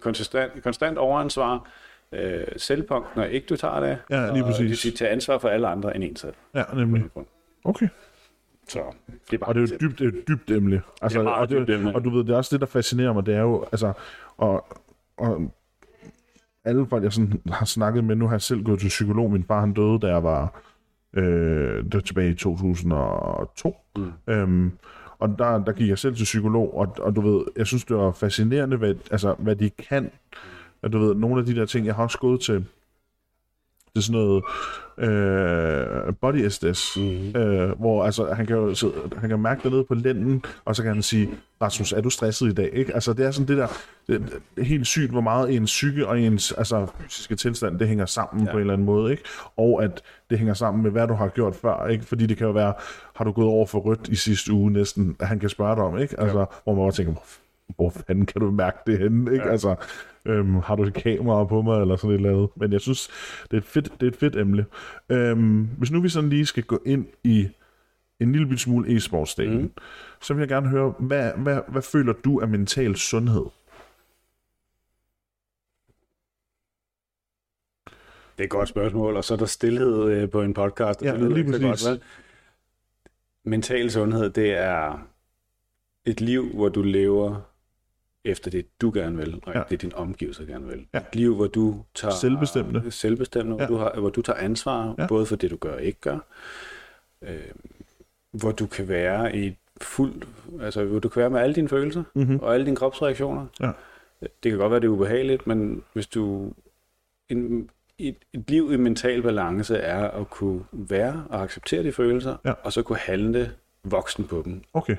konstant, konstant overansvar, øh, selvpunkt, når ikke du tager det. Ja, lige og Det vil præcis. sige, tage ansvar for alle andre end en selv. Ja, nemlig. Okay. Så det er bare Og det er jo dybt, det er dybt emne. Altså, Det er meget og, det, dybt emne. og du ved, det er også det, der fascinerer mig, det er jo, altså, og, og alle folk, jeg sådan har snakket med, nu har jeg selv gået til psykolog, min far han døde, da jeg var, øh, det var tilbage i 2002, Mm. øhm, og der, der gik jeg selv til psykolog, og, og du ved, jeg synes, det var fascinerende, hvad, altså, hvad de kan, og du ved, nogle af de der ting, jeg har også gået til, det er sådan noget øh, body SDS, Mm-hmm. øh, hvor altså, han kan jo sidde, han kan mærke det nede på lænden, og så kan han sige, Rasmus, er du stresset i dag? Ikke? Altså, det er sådan det der, det, det helt sygt, hvor meget ens psyke og ens altså, fysiske tilstand, det hænger sammen ja. På en eller anden måde, ikke? Og at det hænger sammen med, hvad du har gjort før, ikke? Fordi det kan jo være, har du gået over for rødt i sidste uge næsten, han kan spørge dig om, ikke? Altså, ja. hvor man bare tænker, hvor, fanden kan du mærke det henne, ikke? Ja. Altså, øhm, har du et kamera på mig, eller sådan et eller andet. Men jeg synes, det er et fedt, det er et fedt emne. Øhm, hvis nu vi sådan lige skal gå ind i en lille bit smule e-sportsdelen, mm. Så vil jeg gerne høre, hvad, hvad, hvad føler du er mental sundhed? Det er et godt spørgsmål, og så er der stillhed øh, på en podcast. Ja, det lyder lige præcis. vel? Mental sundhed, det er et liv, hvor du lever efter det, du gerne vil, og Ja. det din omgivelser gerne vil. Ja. Et liv, hvor du tager... Selvbestemmende. Selvbestemmende, Ja. hvor, du har, hvor du tager ansvar, Ja. både for det, du gør og ikke gør. Øh, hvor du kan være i et fuldt... Altså, hvor du kan være med alle dine følelser Mm-hmm. og alle dine kropsreaktioner. Ja. Det kan godt være, det er ubehageligt, men hvis du... En, et, et liv i mental balance er at kunne være og acceptere de følelser, Ja. og så kunne handle voksen på dem, Okay,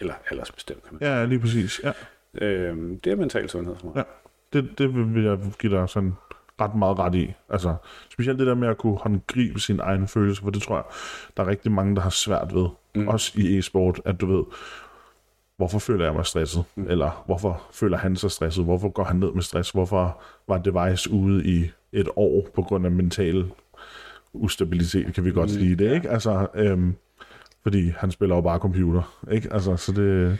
eller aldersbestemt, kan man ja, lige præcis. Ja. Øhm, det er mental sundhed for mig. Ja. Det, det vil jeg give dig sådan ret meget ret i. Altså, specielt det der med at kunne håndgribe sine egne følelser, for det tror jeg, der er rigtig mange, der har svært ved. Mm. Også i e-sport, at du ved, hvorfor føler jeg mig stresset? Mm. Eller hvorfor føler han sig stresset? Hvorfor går han ned med stress? Hvorfor var device ude i et år på grund af mental ustabilitet, kan vi godt Mm, sige det, ikke? Altså, øhm, fordi han spiller jo bare computer, ikke? Altså, så det...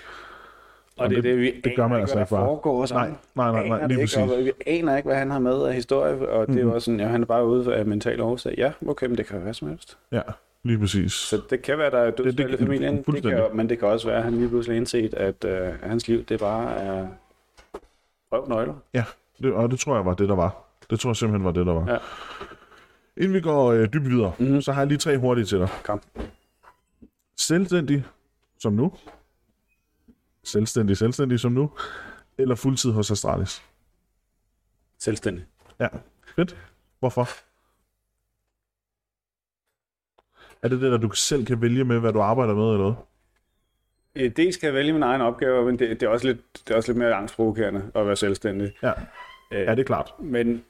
Og det er det, vi det gør man altså ikke, ikke bare. foregår Nej, sammen. nej, nej, nej, det lige ikke, præcis. og vi aner ikke, hvad han har med af historie, og det er jo Mhm. også sådan, ja, han er bare ude af mental årsag. Ja, okay, men det kan være hvad som helst. Ja, lige præcis. Så det kan være, der er dødsfald det- i familien, det kan, men det kan også være, at han lige pludselig indset, at øh, hans liv, det bare er røvnøgler. Det, og det tror jeg var det, der var. Det tror jeg simpelthen var det, der var. Ja. Inden vi går øh, dybt videre, mm-hmm. Mhm. så har jeg lige tre hurtige til dig. Kom. Selvstændig som nu. Selvstændig, selvstændig som nu. Eller fuldtid hos Astralis. Selvstændig. Ja, fedt. Hvorfor? Er det det, der du selv kan vælge med, hvad du arbejder med, eller hvad? Øh, Dels kan jeg vælge min egen opgave, men det, det, er, også lidt, det er også lidt mere angstprovokerende at være selvstændig. Ja. Øh, Ja, det er klart. Men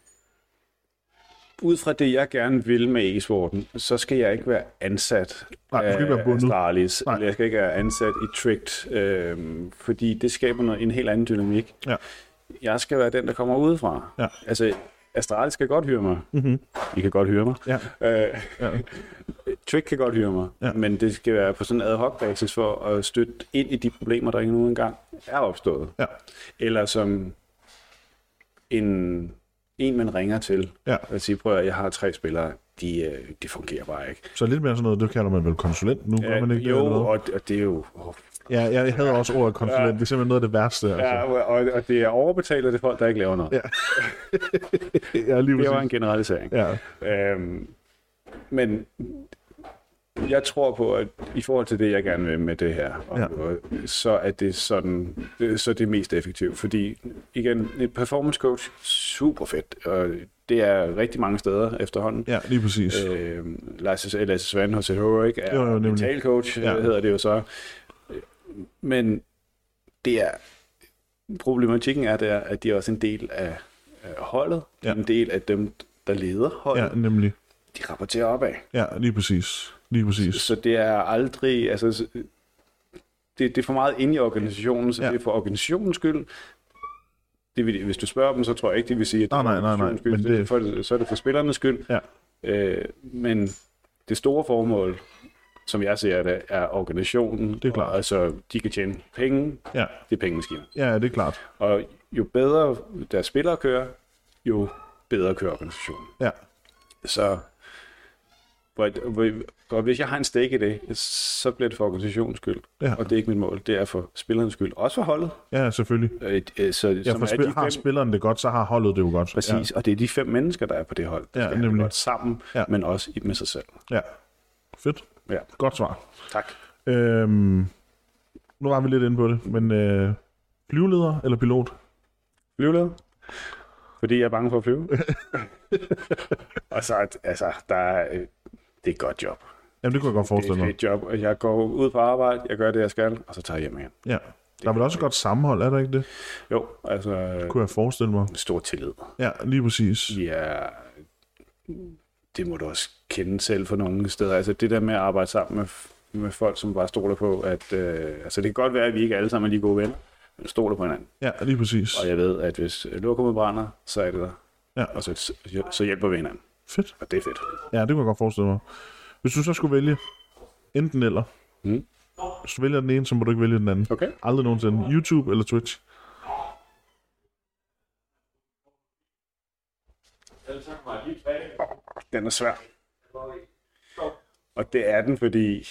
ud fra det, jeg gerne vil med e-sporten, så skal jeg ikke være ansat Nej, skal ikke være af bundet. Astralis, Nej. eller jeg skal ikke være ansat i Tricked, øh, fordi det skaber noget, en helt anden dynamik. Ja. Jeg skal være den, der kommer udefra. Ja. Altså, Astralis skal godt hyre mig. Mm-hmm. I kan godt hyre mig. Ja. Øh, Ja. Trick kan godt hyre mig, Ja. men det skal være på sådan en ad hoc basis for at støtte ind i de problemer, der ikke nu engang er opstået. Ja. Eller som en, en man ringer til, Ja. og siger, prøv at jeg har tre spillere, de, øh, de fungerer bare ikke. Så lidt mere sådan noget, det kalder man vel konsulent nu, gør man ikke jo, det? og, og det er jo... Oh, Ja, jeg havde også ordet konsulent. Ja. Det er simpelthen noget af det værste. Altså. ja, og, og det er overbetalt af det folk, der ikke laver noget. Ja. ja, lige Det var en generalisering. Ja, Øhm, men jeg tror på, at i forhold til det, jeg gerne vil med det her, Ja. så er det sådan, så er det mest effektivt. Fordi igen, et performance coach, super fedt, og det er rigtig mange steder efterhånden. ja, lige præcis. Øh, Lasse, Lasse Svand hos ikke? Er Jo, mental coach, Ja. hedder det jo så. Men det er, problematikken er der, at de er også en del af holdet. De Ja. en del af dem, der leder holdet. Ja, nemlig. de rapporterer opad. Ja, lige præcis. Lige præcis. Så det er aldrig, altså, det, det er for meget inde i organisationen, så Ja. det er for organisationens skyld. Det vil, hvis du spørger dem, så tror jeg ikke, de vil sige, at det Nej, er nej, nej, nej, skyld. men Det... det- For, så er det for spillernes skyld. Ja. Øh, men det store formål, som jeg ser det, er organisationen. Det er klart. Og, altså, de kan tjene penge. Ja, Det er pengemaskiner. ja det er klart. Og jo bedre deres spillere kører, jo bedre kører organisationen. Ja, Så hvor, hvor, og hvis jeg har en stake i det, så bliver det for organisationens skyld. Ja. Og det er ikke mit mål. Det er for spillernes skyld. Også for holdet. ja selvfølgelig. Øh, øh, Så, Ja, for spil, de har fem, spilleren det godt, så har holdet det jo godt. Præcis. Og det er de fem mennesker, der er på det hold. Der Ja, skal nemlig. godt sammen, Ja. men også med sig selv. Ja. ja. Fedt. Ja. Godt svar. Tak. Øhm, nu var vi lidt inde på det, men øh, flyveleder eller pilot? Flyveleder. Fordi jeg er bange for at flyve. og så, altså, der er, øh, det er et godt job. Jamen, det kunne jeg godt Det er forestille et mig. job, og jeg går ud på arbejde, jeg gør det, jeg skal, og så tager jeg hjem igen. Ja. Der er vel også et godt sammenhold, er der ikke det? Jo, altså, øh, Kunne jeg forestille mig. stor tillid. Ja, lige præcis. Ja, det må du også kende selv for nogle steder. Altså det der med at arbejde sammen med, med folk, som bare stoler på, at øh, altså det kan godt være, at vi ikke alle sammen er lige gode venner, men stoler på hinanden. Ja, lige præcis. Og jeg ved, at hvis lokummet brænder, så er det der. Ja. Og så, så hjælper vi hinanden. Fedt. Og det er fedt. Ja, det kunne jeg godt forestille mig. Hvis du så skulle vælge enten eller, Mm. hvis du vælger den ene, så må du ikke vælge den anden. Okay. Aldrig nogensinde. YouTube eller Twitch? Den er svær. Og det er den, fordi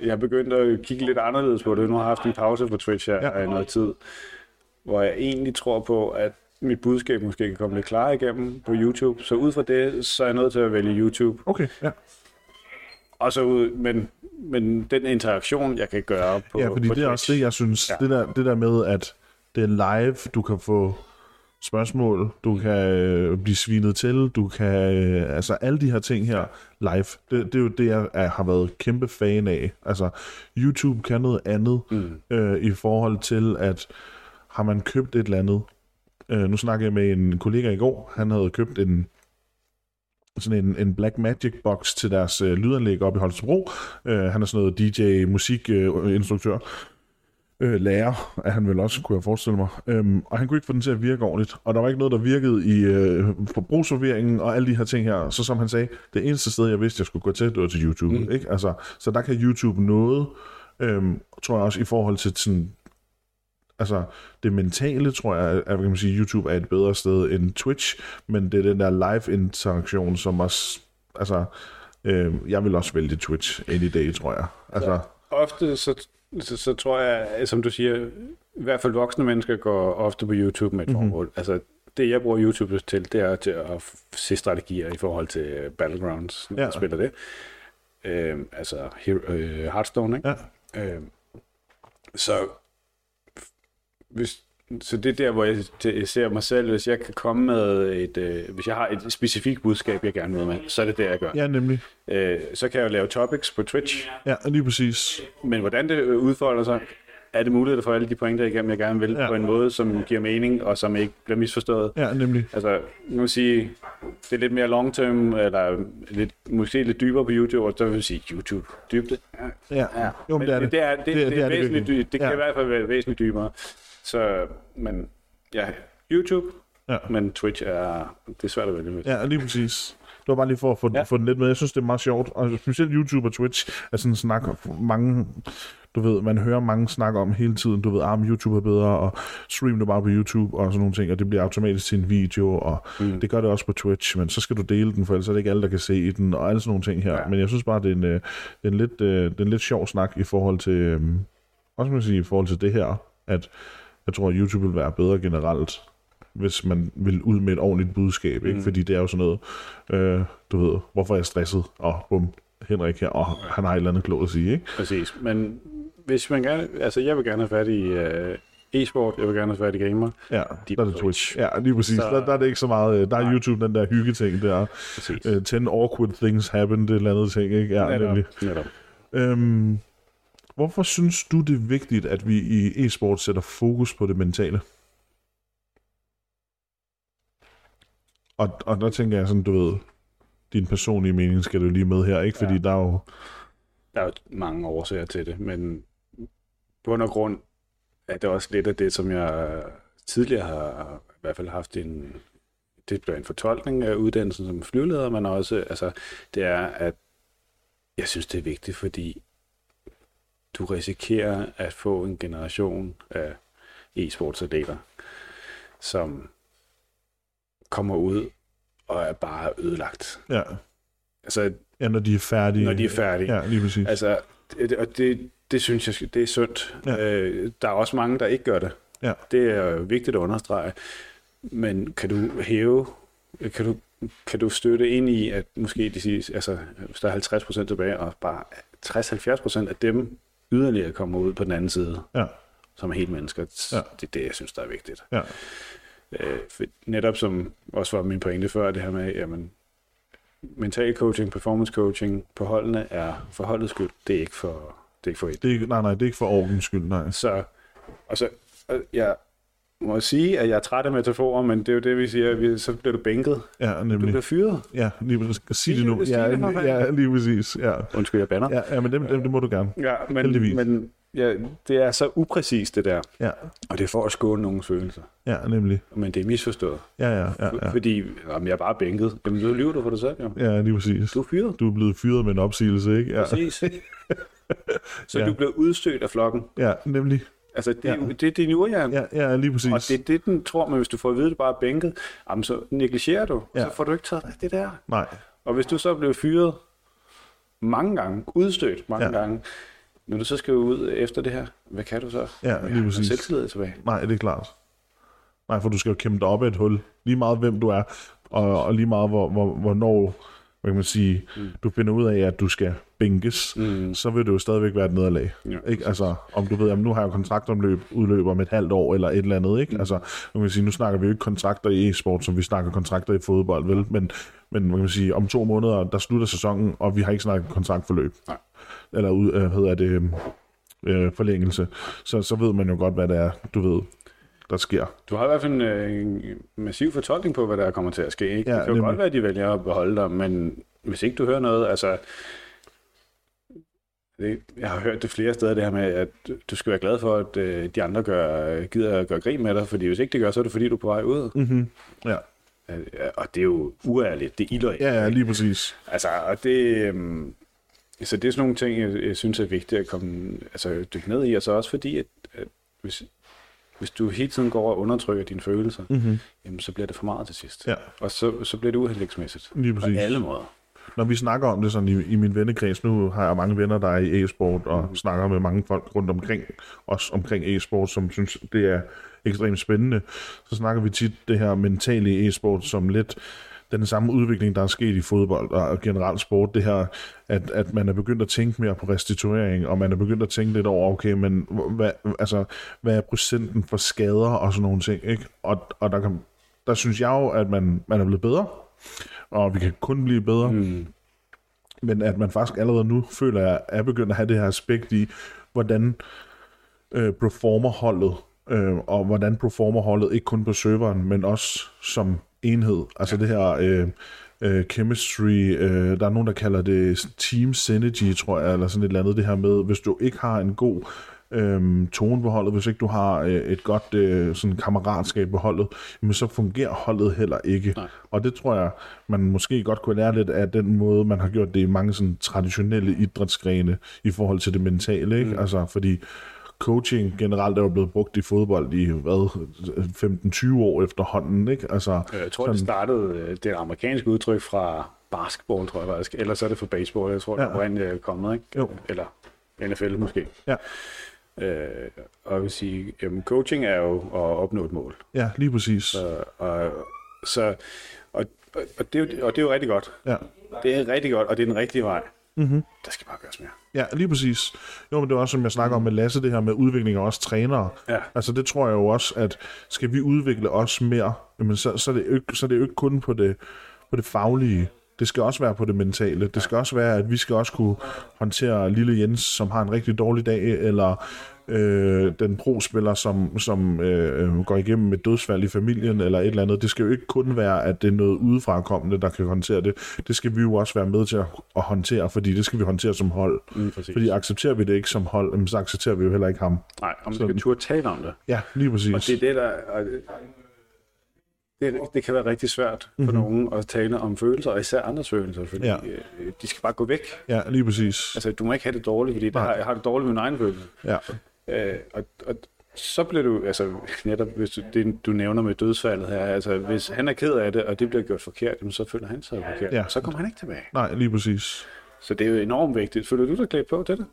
jeg er begyndt at kigge lidt anderledes på det. Nu har jeg haft en pause på Twitch her ja. i noget tid, hvor jeg egentlig tror på, at mit budskab måske kan komme lidt klarere igennem på YouTube. Så ud fra det, så er jeg nødt til at vælge YouTube. Okay, ja. Og så ud, men, men den interaktion, jeg kan gøre på Ja, fordi på det er også det, jeg synes. Ja. Det, der, det der med, at det er live, du kan få spørgsmål, du kan øh, blive svinet til, du kan, øh, altså alle de her ting her live, det, det er jo det, jeg er, har været kæmpe fan af. Altså, YouTube kan noget andet Mm. øh, i forhold til, at har man købt et eller andet, øh, nu snakkede jeg med en kollega i går, han havde købt en sådan en, en Black Magic box til deres øh, lydanlæg op i Holstebro. Øh, han er sådan noget DJ, musikinstruktør. Øh, instruktør. øh, lærer er han vel også, kunne jeg forestille mig. Øhm, og han kunne ikke få den til at virke ordentligt. Og der var ikke noget, der virkede i øh, forbrugsforvirringen og alle de her ting her. Så som han sagde, det eneste sted, jeg vidste, jeg skulle gå til, det var til YouTube. Mm. Ikke? Altså, så der kan YouTube noget, øhm, tror jeg også, i forhold til sådan, altså det mentale, tror jeg, at, kan man sige, YouTube er et bedre sted end Twitch, men det er den der live-interaktion, som også, altså, øh, jeg vil også vælge Twitch any day, tror jeg. Altså, Ofte så, så, så tror jeg, som du siger, i hvert fald voksne mennesker går ofte på YouTube med et Mhm. formål. Altså, det jeg bruger YouTube til, det er til at se strategier i forhold til øh, Battlegrounds, når Ja. ja. jeg spiller det. Øh, altså Hero, øh, Hearthstone, ikke? ja, Øh, så, hvis, så det er der, hvor jeg, jeg ser mig selv, hvis jeg kan komme med et, øh, hvis jeg har et specifikt budskab, jeg gerne vil med, så er det det, jeg gør. ja, nemlig. Øh, så kan jeg jo lave topics på Twitch, Ja, lige præcis. men hvordan det øh, udfolder sig, er det muligt at få alle de pointer igennem, jeg gerne vil, Ja. ja. på en måde, som giver mening, og som ikke bliver misforstået. Ja, nemlig. Altså, nu vil sige, det er lidt mere long term, eller lidt, måske lidt dybere på YouTube, og så vil jeg sige, YouTube, dybde. Ja, Ja, ja. jo, men det er det. Det er, det, det, Det er- det, det er er det virkelig. dy- det Ja. kan i hvert fald være væsentligt dybere. Så, men ja, YouTube, Ja. men Twitch er, det er svært at vælge med. Ja, lige præcis. Det var bare lige for at få, ja. Få den lidt med. Jeg synes, det er meget sjovt. Og specielt YouTube og Twitch er sådan en snak, mange, du ved, man hører mange snakke om hele tiden. Du ved, ah, men YouTube er bedre, og stream det bare på YouTube og sådan nogle ting, og det bliver automatisk til en video, og mm. det gør det også på Twitch, men så skal du dele den, for ellers er det ikke alle, der kan se den, og alle sådan nogle ting her. Ja. Men jeg synes bare, det er en, øh, det er en, lidt, øh, det er en lidt sjov snak i forhold til, øhm, også man sige, i forhold til det her, at jeg tror, at YouTube vil være bedre generelt, hvis man vil ud med et ordentligt budskab, ikke? Mm. Fordi det er jo sådan noget, øh, du ved, hvorfor er jeg stresset? Og bum, Henrik her, og han har et eller andet klogt at sige, ikke? Præcis, men hvis man gerne, altså jeg vil gerne have fat i uh, e-sport, jeg vil gerne have fat i gamer, Ja, Deep der er det Twitch. Ja, lige præcis. Så... Der, der er det ikke så meget, øh, der er Nej. YouTube, den der hyggeting der. præcis. Øh, 10 awkward things happen, det er et eller andet ting, ikke? Ja, nemlig. netop. Øhm, hvorfor synes du, det er vigtigt, at vi i e-sport sætter fokus på det mentale? Og, og der tænker jeg sådan, du ved, din personlige mening skal du lige med her, ikke? Fordi Ja. der er jo... Der er jo mange årsager til det, men på grund og grund er det også lidt af det, som jeg tidligere har i hvert fald haft en, det bliver en fortolkning af uddannelsen som flyveleder, men også, altså, det er, at jeg synes, det er vigtigt, fordi du risikerer at få en generation af e-sportsatleter, som kommer ud og er bare ødelagt. Ja, Altså, ja når de er færdige. når de er færdige. Ja, lige præcis. Altså, det, og det, det synes jeg, det er synd. Ja. Øh, der er også mange, der ikke gør det. Ja. Det er vigtigt at understrege. Men kan du hæve, kan du, kan du støtte ind i, at måske de siger, altså, hvis der er 50 procent tilbage, og bare 60-70 procent af dem yderligere kommer ud på den anden side, Ja. som er helt mennesker. Ja. Det er det, jeg synes, der er vigtigt. Ja. Øh, for netop som også var min pointe før, det her med, jamen, mental coaching, performance coaching på holdene er for holdets skyld. Det er ikke for, det er ikke for et. Det er, ikke- nej, nej, det er ikke for orgens skyld, nej. Så, og så, jeg må sige, at jeg er træt af metaforer, men det er jo det, vi siger, vi, så bliver du bænket. Ja, Du nemlig. bliver fyret. Ja, lige præcis. Sig det nu. Ja, ja, lige præcis. Ja, Undskyld, jeg banner. ja, ja men det, det, det må du gerne. Ja, Heldigvis. men, men ja, det er så upræcist, det der. Ja, Og det er for at skåne nogens følelser. ja, nemlig. Men det er misforstået. Ja, ja, ja, Ja. Fordi jamen, jeg er bare bænket. Jamen, så lyver du for dig selv, jo. Ja, lige præcis. Du er fyret. Du er blevet fyret med en opsigelse, ikke? Ja, Præcis. så Ja. ja. du blev udstødt af flokken. ja nemlig. Altså, det, Ja. det, det er din urhjern. Ja, ja, lige præcis. Og det er det, den tror, men hvis du får at vide, at det bare er bænket, jamen, så negligerer du. Ja. Så får du ikke taget det der. Nej, Og hvis du så blev fyret mange gange, udstødt mange Ja. gange, når du så skal ud efter det her, hvad kan du så? Ja, Jeg lige har præcis. Selvtillid tilbage. nej, det er klart. Nej, for du skal jo kæmpe dig op af et hul. Lige meget, hvem du er, og, og lige meget, hvor, hvor, hvornår hvad kan man sige, mm. du finder ud af, at du skal bænkes, Mm. så vil det jo stadigvæk være et nederlag. Ja, Ikke? Altså, om du ved, at nu har jeg kontraktomløb udløber om et halvt år eller et eller andet. Ikke? Mm. Altså, man kan sige, nu snakker vi jo ikke kontrakter i e-sport, som vi snakker kontrakter i fodbold, vel? Men, men man kan sige, om to måneder, der slutter sæsonen, og vi har ikke snakket kontraktforløb. Nej. Eller ud, øh, hedder det, øh, forlængelse. Så, så ved man jo godt, hvad det er, du ved, der sker. Du har i hvert fald en, øh, en massiv fortolkning på, hvad der kommer til at ske. Ikke? Ja, det kan jo godt være, at de vælger at beholde dig, men hvis ikke du hører noget, altså... Det, jeg har hørt det flere steder, det her med, at du skal være glad for, at øh, de andre gør, gider at gøre grin med dig, fordi hvis ikke det gør, så er det fordi, du er på vej ud. Mm-hmm. Ja. Øh, Og det er jo uærligt, det er illoyalt. ja, ja, lige præcis. Altså, og det... Øhm, så det er sådan nogle ting, jeg, jeg synes er vigtigt at komme, altså, dykke ned i, og så også fordi, at, at hvis, hvis du hele tiden går og undertrykker dine følelser, Mm-hmm. jamen, så bliver det for meget til sidst. Ja. Og så, så bliver det uhensigtsmæssigt. Lige På præcis. alle måder. Når vi snakker om det sådan i, i min vennekreds, nu har jeg mange venner, der er i e-sport, og Mhm. snakker med mange folk rundt omkring, også omkring e-sport, som synes, det er ekstremt spændende, så snakker vi tit det her mentale e-sport som lidt den samme udvikling, der er sket i fodbold og generelt sport, det her, at, at man er begyndt at tænke mere på restituering, og man er begyndt at tænke lidt over, okay, men hvad, altså, hvad er procenten for skader og sådan nogle ting, ikke? Og, og der, kan, der synes jeg jo, at man, man er blevet bedre, og vi kan kun blive bedre, Mm. men at man faktisk allerede nu føler, at jeg er begyndt at have det her aspekt i, hvordan øh, performer holdet, øh, og hvordan performer holdet ikke kun på serveren, men også som enhed. Altså ja. det her øh, øh, chemistry, øh, der er nogen, der kalder det team synergy, tror jeg, eller sådan et eller andet, det her med, hvis du ikke har en god øhm, tone på holdet, hvis ikke du har øh, et godt øh, sådan kammeratskab på holdet, jamen så fungerer holdet heller ikke. Nej. Og det tror jeg, man måske godt kunne lære lidt af den måde, man har gjort det i mange sådan traditionelle idrætsgrene i forhold til det mentale, ikke? Mm. Altså, fordi coaching generelt er jo blevet brugt i fodbold i, hvad, 15-20 år efterhånden, ikke? Altså, Jeg tror, det startede, øh, det er et amerikansk udtryk fra basketball, tror jeg faktisk. Ellers er det fra baseball, jeg tror, Ja. det er oprindeligt er kommet, ikke? Jo. Eller NFL måske. Ja. Øh, og jeg vil sige, jamen, coaching er jo at opnå et mål. ja, lige præcis. Så, og, så, og, og, det er jo, og det er jo rigtig godt. Ja. Det er rigtig godt, og det er den rigtige vej. Mm-hmm. Der skal bare gøres mere. Ja, lige præcis. Jo, men det er også, som jeg snakker om med Lasse, det her med udvikling af os trænere. Ja. Altså det tror jeg jo også, at skal vi udvikle os mere, jamen så, så, er, det jo ikke, så er det jo ikke kun på det, på det faglige. Det skal også være på det mentale. Det skal også være, at vi skal også kunne håndtere lille Jens, som har en rigtig dårlig dag, eller øh, den pro-spiller, som, som øh, går igennem med dødsfald i familien eller et eller andet. Det skal jo ikke kun være, at det er noget udefra kommende, der kan håndtere det. Det skal vi jo også være med til at, at håndtere, fordi det skal vi håndtere som hold. Mm, præcis. Fordi accepterer vi det ikke som hold, så accepterer vi jo heller ikke ham. Nej, om vi skal turde tale om det. Ja, lige præcis. Og det er det, der... Det, det, kan være rigtig svært for mm-hmm. nogen at tale om følelser, og især andres følelser, fordi Ja. øh, de skal bare gå væk. Ja, lige præcis. Altså, du må ikke have det dårligt, fordi det Nej. har, jeg har det dårligt med min egen følelse. Ja, Øh, og, og så bliver du, altså netop hvis du, det, du nævner med dødsfaldet her, altså hvis han er ked af det, og det bliver gjort forkert, jamen, så føler han sig forkert. Ja. Så kommer han ikke tilbage. nej, lige præcis. Så det er jo enormt vigtigt. Føler du dig klædt på til det?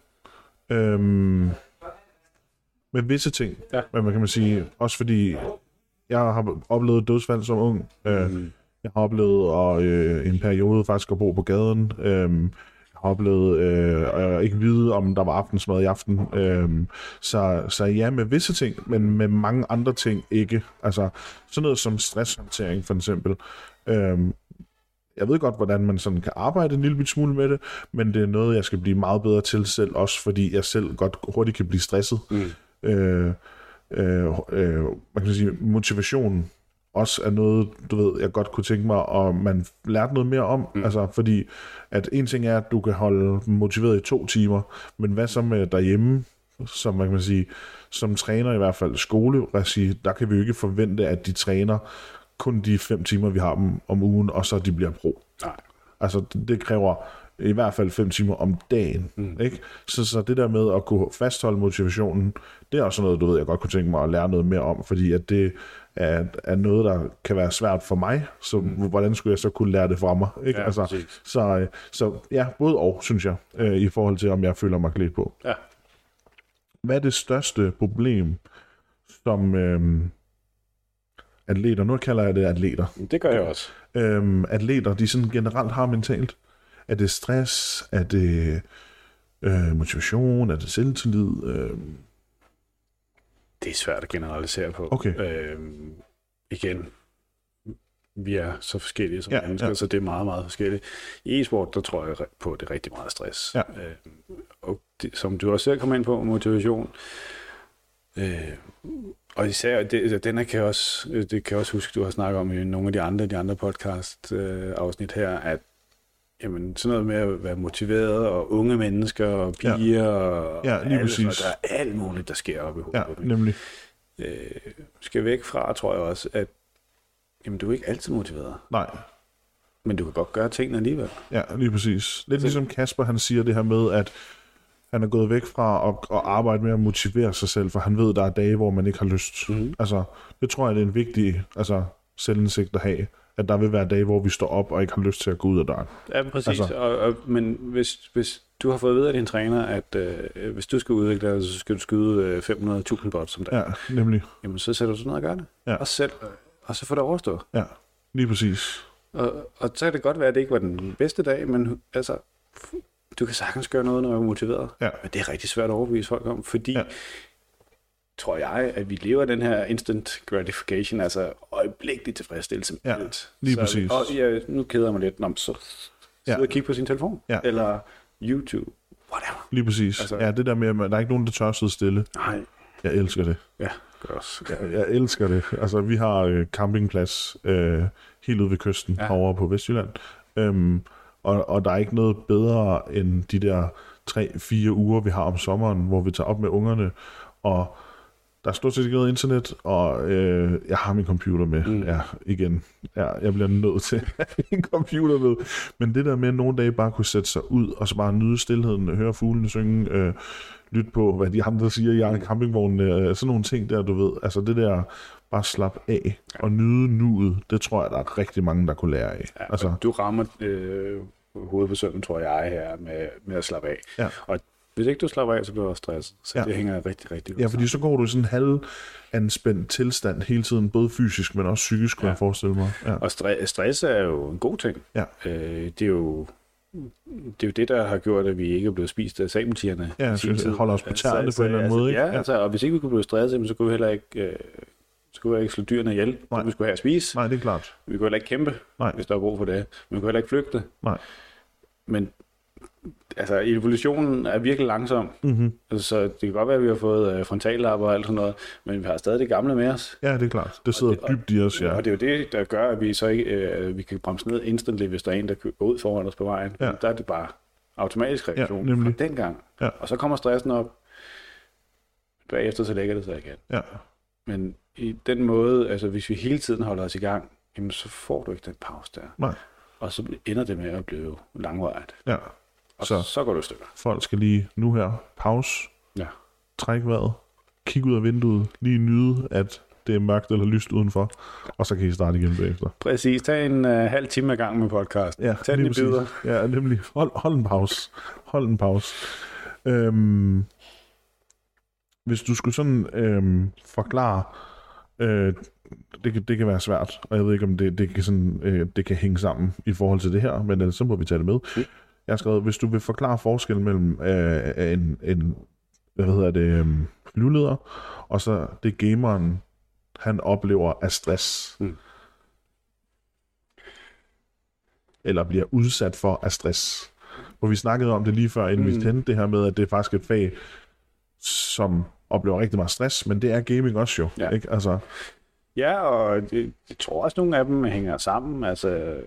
Øhm, med visse ting, Ja. men man kan man sige, også fordi jeg har oplevet dødsfald som ung. Øh, Mm. Jeg har oplevet at, øh, en periode faktisk at bo på gaden. Øhm, jeg har oplevet øh, at ikke vide, om der var aftensmad i aften. Øhm, så, så ja, med visse ting, men med mange andre ting ikke. Altså sådan noget som stresshåndtering for eksempel. Øhm, jeg ved godt, hvordan man sådan kan arbejde en lille smule med det, men det er noget, jeg skal blive meget bedre til selv, også fordi jeg selv godt hurtigt kan blive stresset. Mm. Øh, øh, øh, man kan sige, motivation også er noget, du ved, jeg godt kunne tænke mig, og man lærte noget mere om. Mm. Altså, fordi at en ting er, at du kan holde motiveret i to timer, men hvad så med derhjemme, som man kan sige, som træner i hvert fald skoleregi, der kan vi jo ikke forvente, at de træner kun de fem timer, vi har dem om ugen, og så de bliver pro. Nej. Altså, det kræver i hvert fald fem timer om dagen. Mm. Ikke? Så, så det der med at kunne fastholde motivationen, det er også noget, du ved, jeg godt kunne tænke mig at lære noget mere om, fordi at det er, er noget, der kan være svært for mig, så mm. hvordan skulle jeg så kunne lære det fra mig? Ikke? Ja, altså, præcis. så, øh, så ja, både og, synes jeg, øh, i forhold til, om jeg føler mig klædt på. Ja. Hvad er det største problem, som øh, atleter, nu kalder jeg det atleter, Det gør jeg også. øhm, atleter, de sådan generelt har mentalt? Er det stress? Er det øh, motivation? Er det selvtillid? Øh, Det er svært at generalisere på. Okay. Øhm, igen, vi er så forskellige som Ja, mennesker, ja. så det er meget, meget forskelligt. I e-sport, der tror jeg på, det er rigtig meget stress. Ja. Øhm, og det, som du også selv kom ind på, motivation. Øh, og især, det, altså, den her kan også, øh, det kan jeg også huske, du har snakket om i nogle af de andre, de andre podcast øh, afsnit her, at jamen, sådan noget med at være motiveret, og unge mennesker, og piger, ja. og Ja, lige alle, præcis. og der er alt muligt, der sker op i hovedet. ja, nemlig. øh, skal væk fra, tror jeg også, at jamen, du er ikke altid motiveret, Nej, men du kan godt gøre tingene alligevel. ja, lige præcis. Lidt ligesom Kasper, han siger det her med, at han er gået væk fra at, at arbejde med at motivere sig selv, for han ved, der er dage, hvor man ikke har lyst. Mhm. Altså, det tror jeg, det er en vigtig altså, selvindsigt at have, at der vil være dage, hvor vi står op og ikke har lyst til at gå ud af døren. Ja, præcis. Altså-. Og, og, men hvis, hvis du har fået vide af din træner, at øh, hvis du skal udvikle dig, så skal du skyde øh, 500.000 bots som dag, ja. Ja, nemlig. jamen så sætter du sådan noget og gør det. Ja. Og selv, og så får det overstået. Ja, lige præcis. Og, og så kan det godt være, at det ikke var den bedste dag, men altså, du kan sagtens gøre noget, når du er motiveret. Ja. Men det er rigtig svært at overbevise folk om, fordi Ja. Tror jeg, at vi lever den her instant gratification, altså øjeblikkelig tilfredsstillelse med Ja, alt. lige så, præcis. Og ja, nu keder jeg mig lidt, Nå, så sidde Ja. og kigge på sin telefon. Ja. Eller YouTube. Whatever. Lige præcis. Altså- ja, det der med, at der er ikke nogen, der tør sidde stille. Nej. Jeg elsker det. Ja, gør også. Jeg, jeg elsker det. Altså, vi har øh, campingplads øh, helt ude ved kysten ja. Herovre på Vestjylland. Øhm, og, og der er ikke noget bedre end de der 3-4 uger, vi har om sommeren, hvor vi tager op med ungerne, og der er stort set ikke noget internet, og øh, jeg har min computer med. Mm. Mm. Ja, igen. Ja, jeg bliver nødt til at have min computer med. Men det der med, at nogle dage bare kunne sætte sig ud, og så bare nyde stillheden, høre fuglene synge, øh, lytte på, hvad de andre siger i campingvognen, øh, sådan nogle ting der, du ved. Altså det der, bare slap af og nyde nuet, det tror jeg, der er rigtig mange, der kunne lære af. Ja, altså. Du rammer øh, hovedet på sømmen, tror jeg, her med, med at slappe af. Ja. Og hvis ikke du slapper af, så bliver du også stresset. Så Ja. det hænger rigtig, rigtig godt ja, fordi så går du i sådan en halv anspændt tilstand hele tiden, både fysisk, men også psykisk, kunne Ja. jeg forestille mig. Ja. Og stre- stress er jo en god ting. Ja. Øh, det er jo det er jo det, der har gjort, at vi ikke er blevet spist af sabeltiernes. Ja, sin så tid. holder os på tæerne Altså, på en eller anden altså, måde, ikke? Ja, Ja. Altså, og hvis ikke vi kunne blive stresset, så kunne vi heller ikke, øh, så kunne vi ikke slå dyrene ihjel. Nej. Vi skulle have at spise. Nej, det er klart. Vi kunne heller ikke kæmpe, Nej. hvis der var brug for det. Vi kunne heller ikke flygte. Nej. Men altså evolutionen er virkelig langsom. Mm-hmm. Altså, så det kan godt være, at vi har fået øh, frontallapper og alt sådan noget, men vi har stadig det gamle med os. Ja, det er klart. Det sidder og- dybt i os, ja. Og det er jo det, der gør, at vi så ikke øh, vi kan bremse ned instantly, hvis der er en, der går ud foran os på vejen. Ja. Der er det bare automatisk reaktion Ja, nemlig. fra den gang. Ja. Og så kommer stressen op. Bagefter så lægger det sig igen. Ja, Men i den måde, altså hvis vi hele tiden holder os i gang, jamen så får du ikke den pause der. nej. Og så ender det med at blive langvarigt. Ja. Og Så. så, går du i stykker. Folk skal lige nu her pause, Ja. træk vejret, kig ud af vinduet, lige nyde, at det er mørkt eller lyst udenfor, og så kan I starte igen bagefter. Præcis. Tag en uh, halv time ad gang med podcast. Ja, Tag den i bidder. Ja, nemlig. Hold, hold en pause. Hold en pause. Øhm, hvis du skulle sådan øhm, forklare, øh, det, kan, det kan være svært, og jeg ved ikke, om det, det, kan, sådan, øh, det kan hænge sammen i forhold til det her, men ellers så må vi tage det med. Mm. Jeg har skrevet, hvis du vil forklare forskellen mellem øh, en, en hvad hedder det, øh, flyveleder, og så det gameren, han oplever af stress. Mm. Eller bliver udsat for af stress. Hvor vi snakkede om det lige før, inden mm. vi Mm. tændte det her med, at det er faktisk et fag, som oplever rigtig meget stress, men det er gaming også jo. Ja. Ikke? Altså, Ja, og det, jeg tror også, nogle af dem hænger sammen. Altså,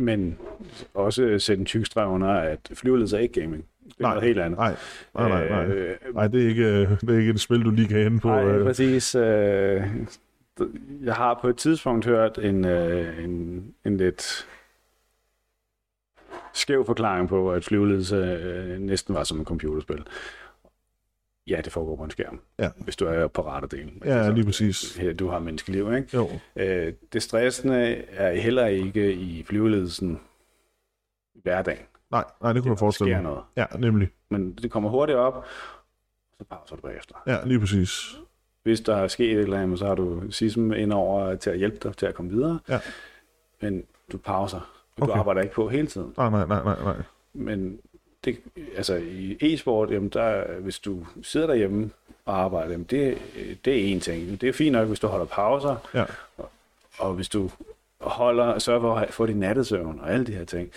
men også sætte en tyk streg under, at flyveledelse er ikke gaming. Det er Nej, noget helt andet. nej, nej, nej, nej. Øh, nej det, er ikke, øh, det er ikke et spil, du lige kan hente på. Nej, øh, præcis. Øh, jeg har på et tidspunkt hørt en, øh, en, en lidt skæv forklaring på, at flyveledelse øh, næsten var som et computerspil. Ja, det foregår på en skærm, Ja. hvis du er på retterdelen. Ja, lige præcis. Her, du har menneskeliv, ikke? Jo, Øh, det stressende er heller ikke i flyveledelsen hverdagen. nej, nej, det kunne jeg forestille sker mig. noget. Ja, nemlig. Men det kommer hurtigt op, så pauser du bagefter. Ja, lige præcis. Hvis der er sket et eller andet, så har du SISM ind over til at hjælpe dig til at komme videre. Ja. Men du pauser, og. Okay. du arbejder ikke på hele tiden. Nej, nej, nej, nej, nej. Men det, altså i e-sport, jamen der, hvis du sidder derhjemme og arbejder, jamen det, det er en ting. Det er fint nok, hvis du holder pauser, Ja, og hvis du holder, sørger for at få din nattesøvn og alle de her ting.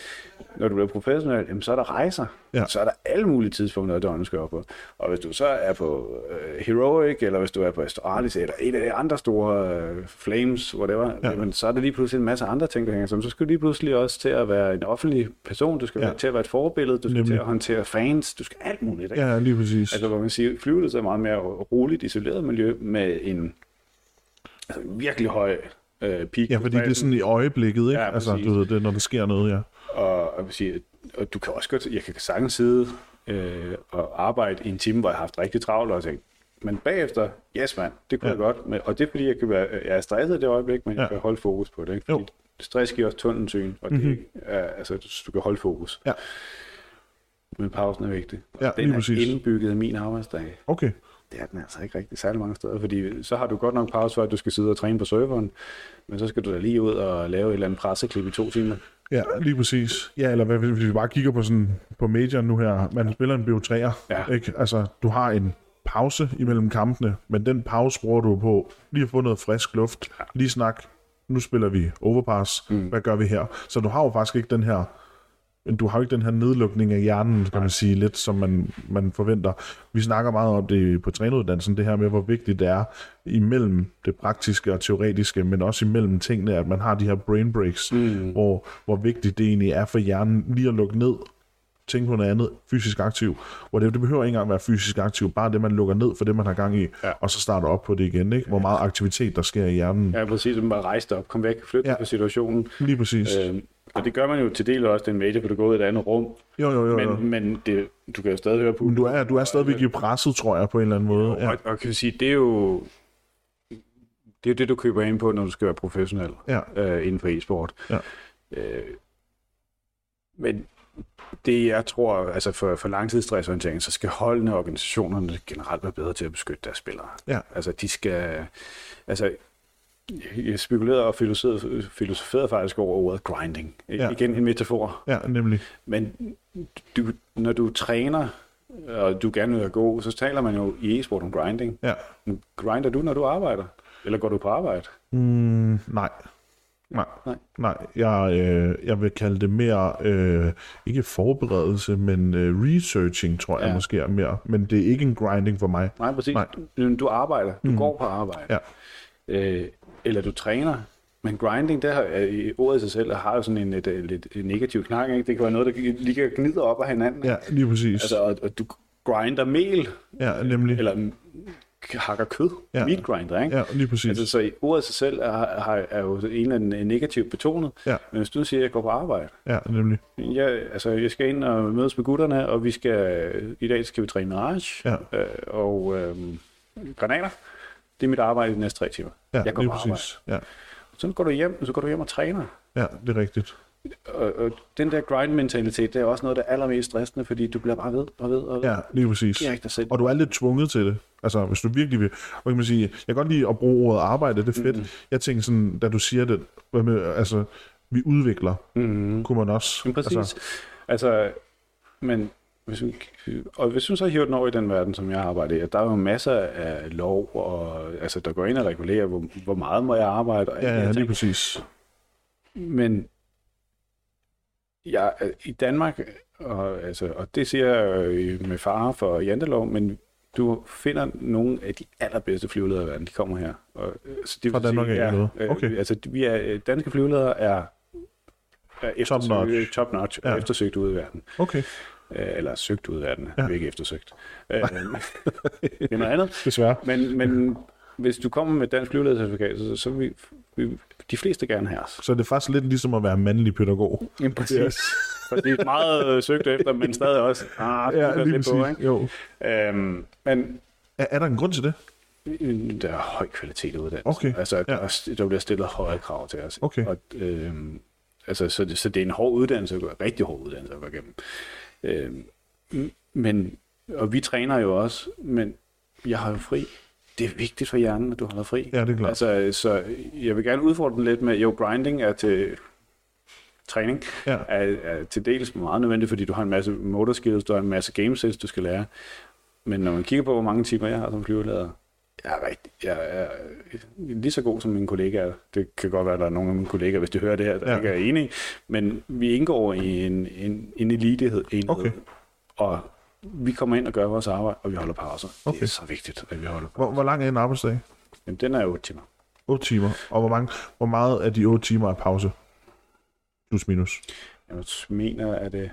Når du bliver professionel, jamen, så er der rejser. Ja. Så er der alle mulige tidspunkter, der du skal op på. Og hvis du så er på uh, Heroic, eller hvis du er på Astralis, eller et af de andre store uh, Flames, whatever, Ja. ja. jamen, så er der lige pludselig en masse andre ting, der hænger sammen. Så skal du lige pludselig også til at være en offentlig person, du skal Ja. ja. til at være et forbillede, du skal Nemlig. til at håndtere fans, du skal alt muligt. Ikke? ja, lige præcis. Altså, hvor man siger, flyveledelse er meget mere roligt, isoleret miljø med en altså, virkelig høj øh, peak. Ja, fordi det er sådan i øjeblikket, ikke? Ja, altså, du ved, det når der sker noget, ja. Og, og, sige, og du kan også godt, jeg kan sagtens sidde øh, og arbejde i en time, hvor jeg har haft rigtig travlt og tænkt, men bagefter, yes mand, det kunne Ja. jeg godt. Men, og det er fordi, jeg, kan være, jeg er stresset i det øjeblik, men Ja. jeg kan holde fokus på det. Ikke? Jo. Fordi stress giver også tunnelsyn, og det er, altså, du kan holde fokus. Ja. Men pausen er vigtig. Ja, den er præcis. indbygget i min arbejdsdag. Okay. Det er den altså ikke rigtig særlig mange steder, fordi så har du godt nok pause for, at du skal sidde og træne på serveren, men så skal du da lige ud og lave et eller andet presseklip i to timer. Ja, lige præcis. Ja, eller hvad, hvis vi bare kigger på sådan på major nu her, man spiller en BO3'er, Ja. ikke? Altså, du har en pause imellem kampene, men den pause bruger du på lige at få noget frisk luft, lige snak, nu spiller vi overpass, mm. hvad gør vi her? Så du har jo faktisk ikke den her du har jo ikke den her nedlukning af hjernen, kan man sige, lidt som man, man forventer. Vi snakker meget om det på træneruddannelsen, det her med, hvor vigtigt det er imellem det praktiske og teoretiske, men også imellem tingene, at man har de her brain breaks, mm. hvor, hvor vigtigt det egentlig er for hjernen lige at lukke ned, tænke på noget andet, fysisk aktiv, hvor det, det behøver ikke engang være fysisk aktiv, bare det, man lukker ned for det, man har gang i, Ja. og så starter op på det igen, ikke? hvor meget aktivitet der sker i hjernen. Ja, præcis. Du bare rejse dig op, kom væk, flytte ja. på situationen. Lige præcis. Øh, og det gør man jo til del også, den medie, for du går ud i et andet rum. jo, jo, jo. jo. Men, men det, du kan jo stadig høre på. Men du er, du er stadigvæk i presset, tror jeg, på en eller anden måde. Ja. Og, og kan vi sige, det er jo det, er jo det du køber ind på, når du skal være professionel Ja. øh, inden for e-sport. Ja. Øh, men det jeg tror, altså for, for langtidsstressorientering, så skal holdene og organisationerne generelt være bedre til at beskytte deres spillere. Ja. Altså de skal, altså jeg spekulerede og filosoferede, filosoferede faktisk over ordet grinding. Ja. Ja. Igen en metafor. ja, nemlig. Men du, når du træner, og du gerne vil være god, så taler man jo i e-sport om grinding. Ja. Grinder du, når du arbejder? Eller går du på arbejde? Mm, nej. Nej, Nej. nej. Jeg, øh, jeg vil kalde det mere, øh, ikke forberedelse, men øh, researching, tror jeg Ja. måske er mere. Men det er ikke en grinding for mig. Nej, præcis. Nej. Du, du arbejder. Du mm. går på arbejde. Ja. Øh, eller du træner. Men grinding, der har, øh, i ordet i sig selv, har jo sådan en lidt, øh, lidt negativ knak. Ikke? Det kan være noget, der ligger gnider op af hinanden. Ja, lige præcis. Altså, og, og du grinder mel, ja, nemlig. eller hakker kød. Ja. Meat grinder, ikke? Ja, lige præcis. Altså, så i ordet i sig selv er, er, er jo en eller anden negativ betonet. Ja. Men hvis du siger, at jeg går på arbejde, Ja, nemlig. jeg, altså, jeg skal ind og mødes med gutterne, og vi skal, i dag skal vi træne mirage Ja. øh, og øh, granater. Det er mit arbejde de næste tre timer. Ja, jeg går på arbejde. præcis. Ja. Så går du hjem, så går du hjem og træner. ja, det er rigtigt. Og, og den der grind-mentalitet, det er også noget, der er allermest stressende, fordi du bliver bare ved og ved og ved. Ja, lige præcis. Ikke. Og du er lidt tvunget til det. Altså, hvis du virkelig vil... Hvad kan man sige? Jeg kan godt lide at bruge ordet arbejde, det er fedt. Mm-hmm. Jeg tænker sådan, da du siger det, hvad med, altså, vi udvikler, Mm-hmm. kunne man også... Men præcis. Altså, altså men hvis vi, og hvis du så hiver den over i den verden, som jeg arbejder i, at der er jo masser af lov, og altså, der går ind og regulerer, hvor, hvor meget må jeg arbejde. Og Ja, ja, lige præcis. Men jeg, i Danmark, og, altså, og det siger jeg øh, med fare for jantelov, men du finder nogle af de allerbedste flyveledere i verden, de kommer her. Og, øh, så det Fra Danmark sige, af, ja, øh, Okay. Altså, vi er, danske flyveledere er, er eftersøgt, notch. top notch Ja. ja. eftersøgt ude i verden. Okay, eller søgt ud af den, Ja. ja. ikke eftersøgt. Øh, det er noget andet. desværre. Men, men hvis du kommer med et dansk flyveledercertifikat, så, så vil vi, de fleste gerne have os. Så det er faktisk lidt ligesom at være mandlig pædagog. Ja, præcis. For det er meget øh, søgt efter, men stadig også. Ah, det Ja, ja, lige lidt på, ikke? jo. Øhm, men Er, er der en grund til det? øh, der er høj kvalitet i uddannelsen. Okay, Altså, ja. der, er- der bliver stillet høje krav til os. Okay. Og, øhm, altså, så, det, så det er en hård uddannelse, at gå- rigtig hård uddannelse at gå igennem. M- men, og vi træner jo også, men jeg har jo fri. Det er vigtigt for hjernen, at du holder fri. Ja, det er klart. Altså, så jeg vil gerne udfordre den lidt med, jo, grinding er til træning, Ja. er, er til dels meget nødvendigt, fordi du har en masse motor skills, du har en masse game sets, du skal lære. Men når man kigger på, hvor mange timer jeg har som flyveleder, jeg er, rigtig, jeg er lige så god som mine kollegaer. Det kan godt være, at der er nogle af mine kollegaer, hvis de hører det her, der Ja. ikke er enige. Men vi indgår i en, en, en elitehed, enhed. Okay. Og vi kommer ind og gør vores arbejde, og vi holder pauser. Okay. Det er så vigtigt, at vi holder Hvor, pauser. hvor lang er en arbejdsdag? Jamen, den er 8 timer. 8 timer. Og hvor, mange, hvor meget af de 8 timer er pause? Plus minus. Jeg mener, at det...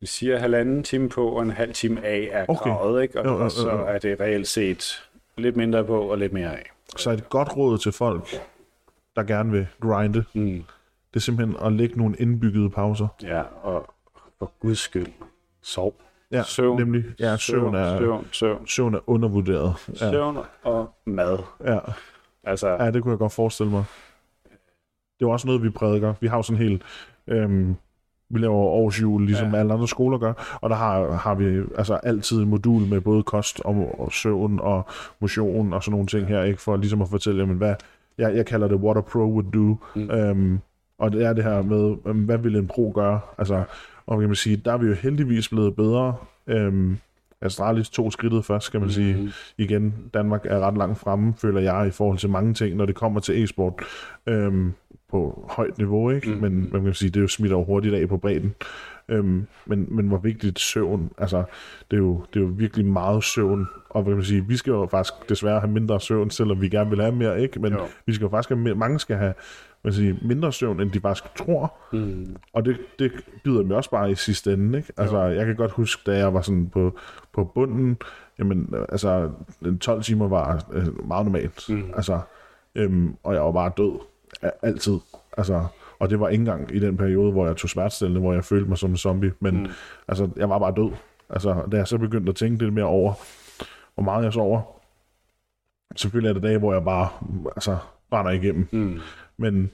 Vi siger halvanden time på, og en halv time af er Okay. kravet, ikke? Og, Jo, jo, jo, og så er det reelt set lidt mindre på og lidt mere af. Så et godt råd til folk, der gerne vil grinde, Mm. det er simpelthen at lægge nogle indbyggede pauser. Ja, og for guds skyld, sov. Ja, Søvn. nemlig. Ja, søvn er, Søvn, søvn, søvn er undervurderet. Ja, søvn og mad. ja, Altså, ja, det kunne jeg godt forestille mig. Det er også noget, vi prædiker. Vi har jo sådan helt... Øhm, vi laver årsjul, ligesom ja. Alle andre skoler gør, og der har, har vi altså altid en modul med både kost og, og søvn og motion og sådan nogle ting her, ikke? For ligesom at fortælle, jamen, hvad, jeg, jeg kalder det what a pro would do, Mm. øhm, og det er det her med, øhm, hvad vil en pro gøre, altså, og kan man sige, der er vi jo heldigvis blevet bedre, øhm, Astralis tog skridtet først, kan man sige, Mhm. igen, Danmark er ret langt fremme, føler jeg, i forhold til mange ting, når det kommer til e-sport. Øhm, på højt niveau, ikke? Mm. Men man kan sige, det er jo smitter jo hurtigt af på bredden. Øhm, men, men hvor vigtigt søvn, altså, det er, jo, det er jo virkelig meget søvn, og hvad kan man sige, vi skal jo faktisk desværre have mindre søvn, selvom vi gerne vil have mere, ikke? Men Jo. vi skal jo faktisk have mere, mange skal have man sige, mindre søvn, end de faktisk tror, Mm. og det, det bider mig også bare i sidste ende, ikke? Altså, jeg kan godt huske, da jeg var sådan på, på bunden, jamen, altså, den 12 timer var øh, meget normalt. Mm. Altså, øhm, og jeg var bare død. Altid. Altså, og det var ikke engang i den periode, hvor jeg tog smertestillende, hvor jeg følte mig som en zombie. Men mm. Altså, jeg var bare død. Altså, da jeg så begyndte at tænke lidt mere over, hvor meget jeg sover, selvfølgelig er det dage, hvor jeg bare altså, brænder igennem. Mm. Men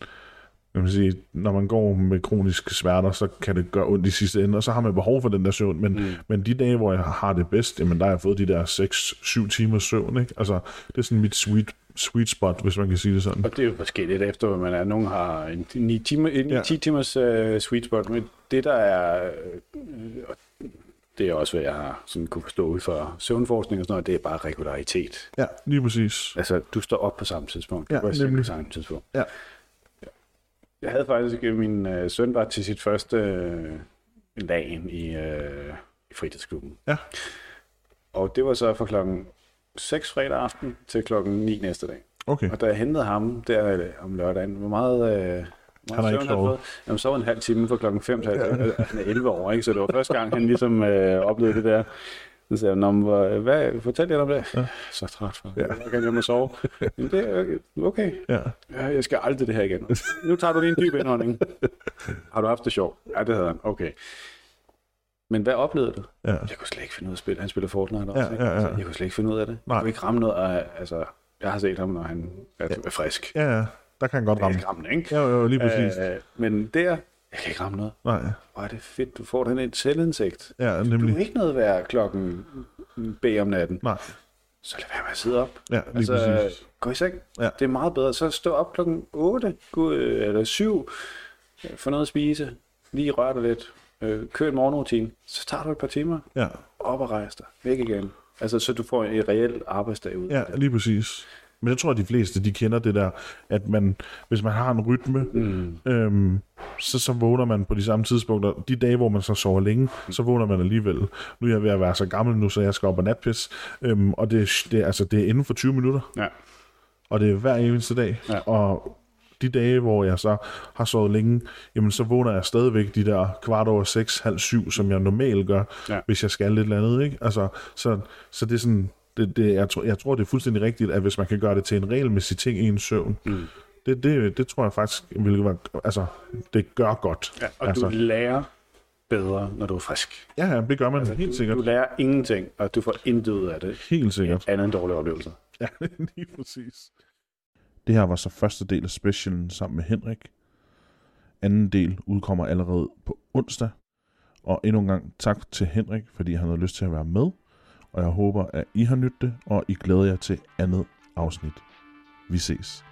jeg vil sige, når man går med kroniske smerter, så kan det gøre ondt i sidste ende, og så har man behov for den der søvn. Men, mm. Mm. men de dage, hvor jeg har det bedst, jamen der har jeg fået de der 6-7 timers søvn. Ikke? Altså, det er sådan mit sweet, sweet spot, hvis man kan sige det sådan. Og det er jo forskelligt efter, hvad man er. Nogle har en 9 timer, en Ja. 10 timers uh, sweet spot, men det der er, øh, det er også, hvad jeg har sådan kunne forstå ud for søvnforskning og sådan noget, det er bare regularitet. Ja, lige præcis. Altså, du står op på samme tidspunkt. Du Ja, seng nemlig. på samme tidspunkt. Ja. Jeg havde faktisk, øh, min øh, søn var til sit første øh, dagen i, øh, i fritidsklubben. Ja. Og det var så fra klokken 6 fredag aften til klokken 9 næste dag. Okay. Og da jeg hentede ham der øh, om lørdagen, hvor meget... Øh, Han har ikke sovet. Jamen, så var en halv time fra klokken 5 til ja. han er 11 år, ikke? Så det var første gang, han ligesom øh, oplevede det der. Så sagde jeg, "Nå, men hvor- hvad, fortæl lidt om det. Ja. Så træt for. Ja. Jeg kan hjem og sove. Men det er okay. Ja. Ja, jeg skal aldrig det her igen. Nu tager du lige en dyb indånding. Har du haft det sjovt? Ja, det havde han. Okay. Men hvad oplevede du? Ja. Jeg kunne slet ikke finde ud af at spille. Han spiller Fortnite også, Ja, ikke? ja, ja. Så jeg kunne slet ikke finde ud af det. Nej. Jeg kunne ikke ramme noget af, altså, jeg har set ham, når han er, er frisk. Ja, ja. Der kan han godt ramme. kan ramme det, ikke? Ja, jo, lige præcis. Øh, men der, jeg kan ikke ramme noget. Nej. Hvor er det fedt, du får den et selvindsigt. Ja, Du nemlig. er ikke noget værd klokken B om natten. Nej. Så lad være med at sidde op. Ja, lige Altså, præcis. gå i seng. Ja. Det er meget bedre. Så stå op klokken 8 gå, øh, eller 7, øh, få noget at spise, lige rør dig lidt, øh, kør en morgenrutine, så tager du et par timer, Ja, op og rejse dig, væk igen. Altså, så du får en reel arbejdsdag ud. af ja, lige præcis. Men jeg tror, at de fleste, de kender det der, at man, hvis man har en rytme, Mm. øhm, så, så vågner man på de samme tidspunkter. De dage, hvor man så sover længe, så vågner man alligevel. Nu er jeg ved at være så gammel nu, så jeg skal op og natpis. Øhm, og det, det, altså, det er inden for 20 minutter, Ja. og det er hver eneste dag. Ja. Og de dage, hvor jeg så har sovet længe, jamen så vågner jeg stadigvæk de der kvart over seks, halv syv, som jeg normalt gør, Ja. hvis jeg skal lidt eller andet. Ikke? Altså, så, så det er sådan, det, det, jeg, tror, jeg tror, det er fuldstændig rigtigt, at hvis man kan gøre det til en regelmæssig ting i en søvn, Mm. det, det, det tror jeg faktisk vil være, altså, det gør godt. Ja, og altså, du lærer bedre, når du er frisk. ja, ja, det gør man altså, helt du, sikkert. Du lærer ingenting, og du får intet ud af det. Helt sikkert. Andet end dårlige oplevelser. Ja, lige præcis. Det her var så første del af specialen sammen med Henrik. Anden del udkommer allerede på onsdag. Og endnu en gang tak til Henrik, fordi han havde lyst til at være med. Og jeg håber, at I har nydt det, og I glæder jer til andet afsnit. Vi ses.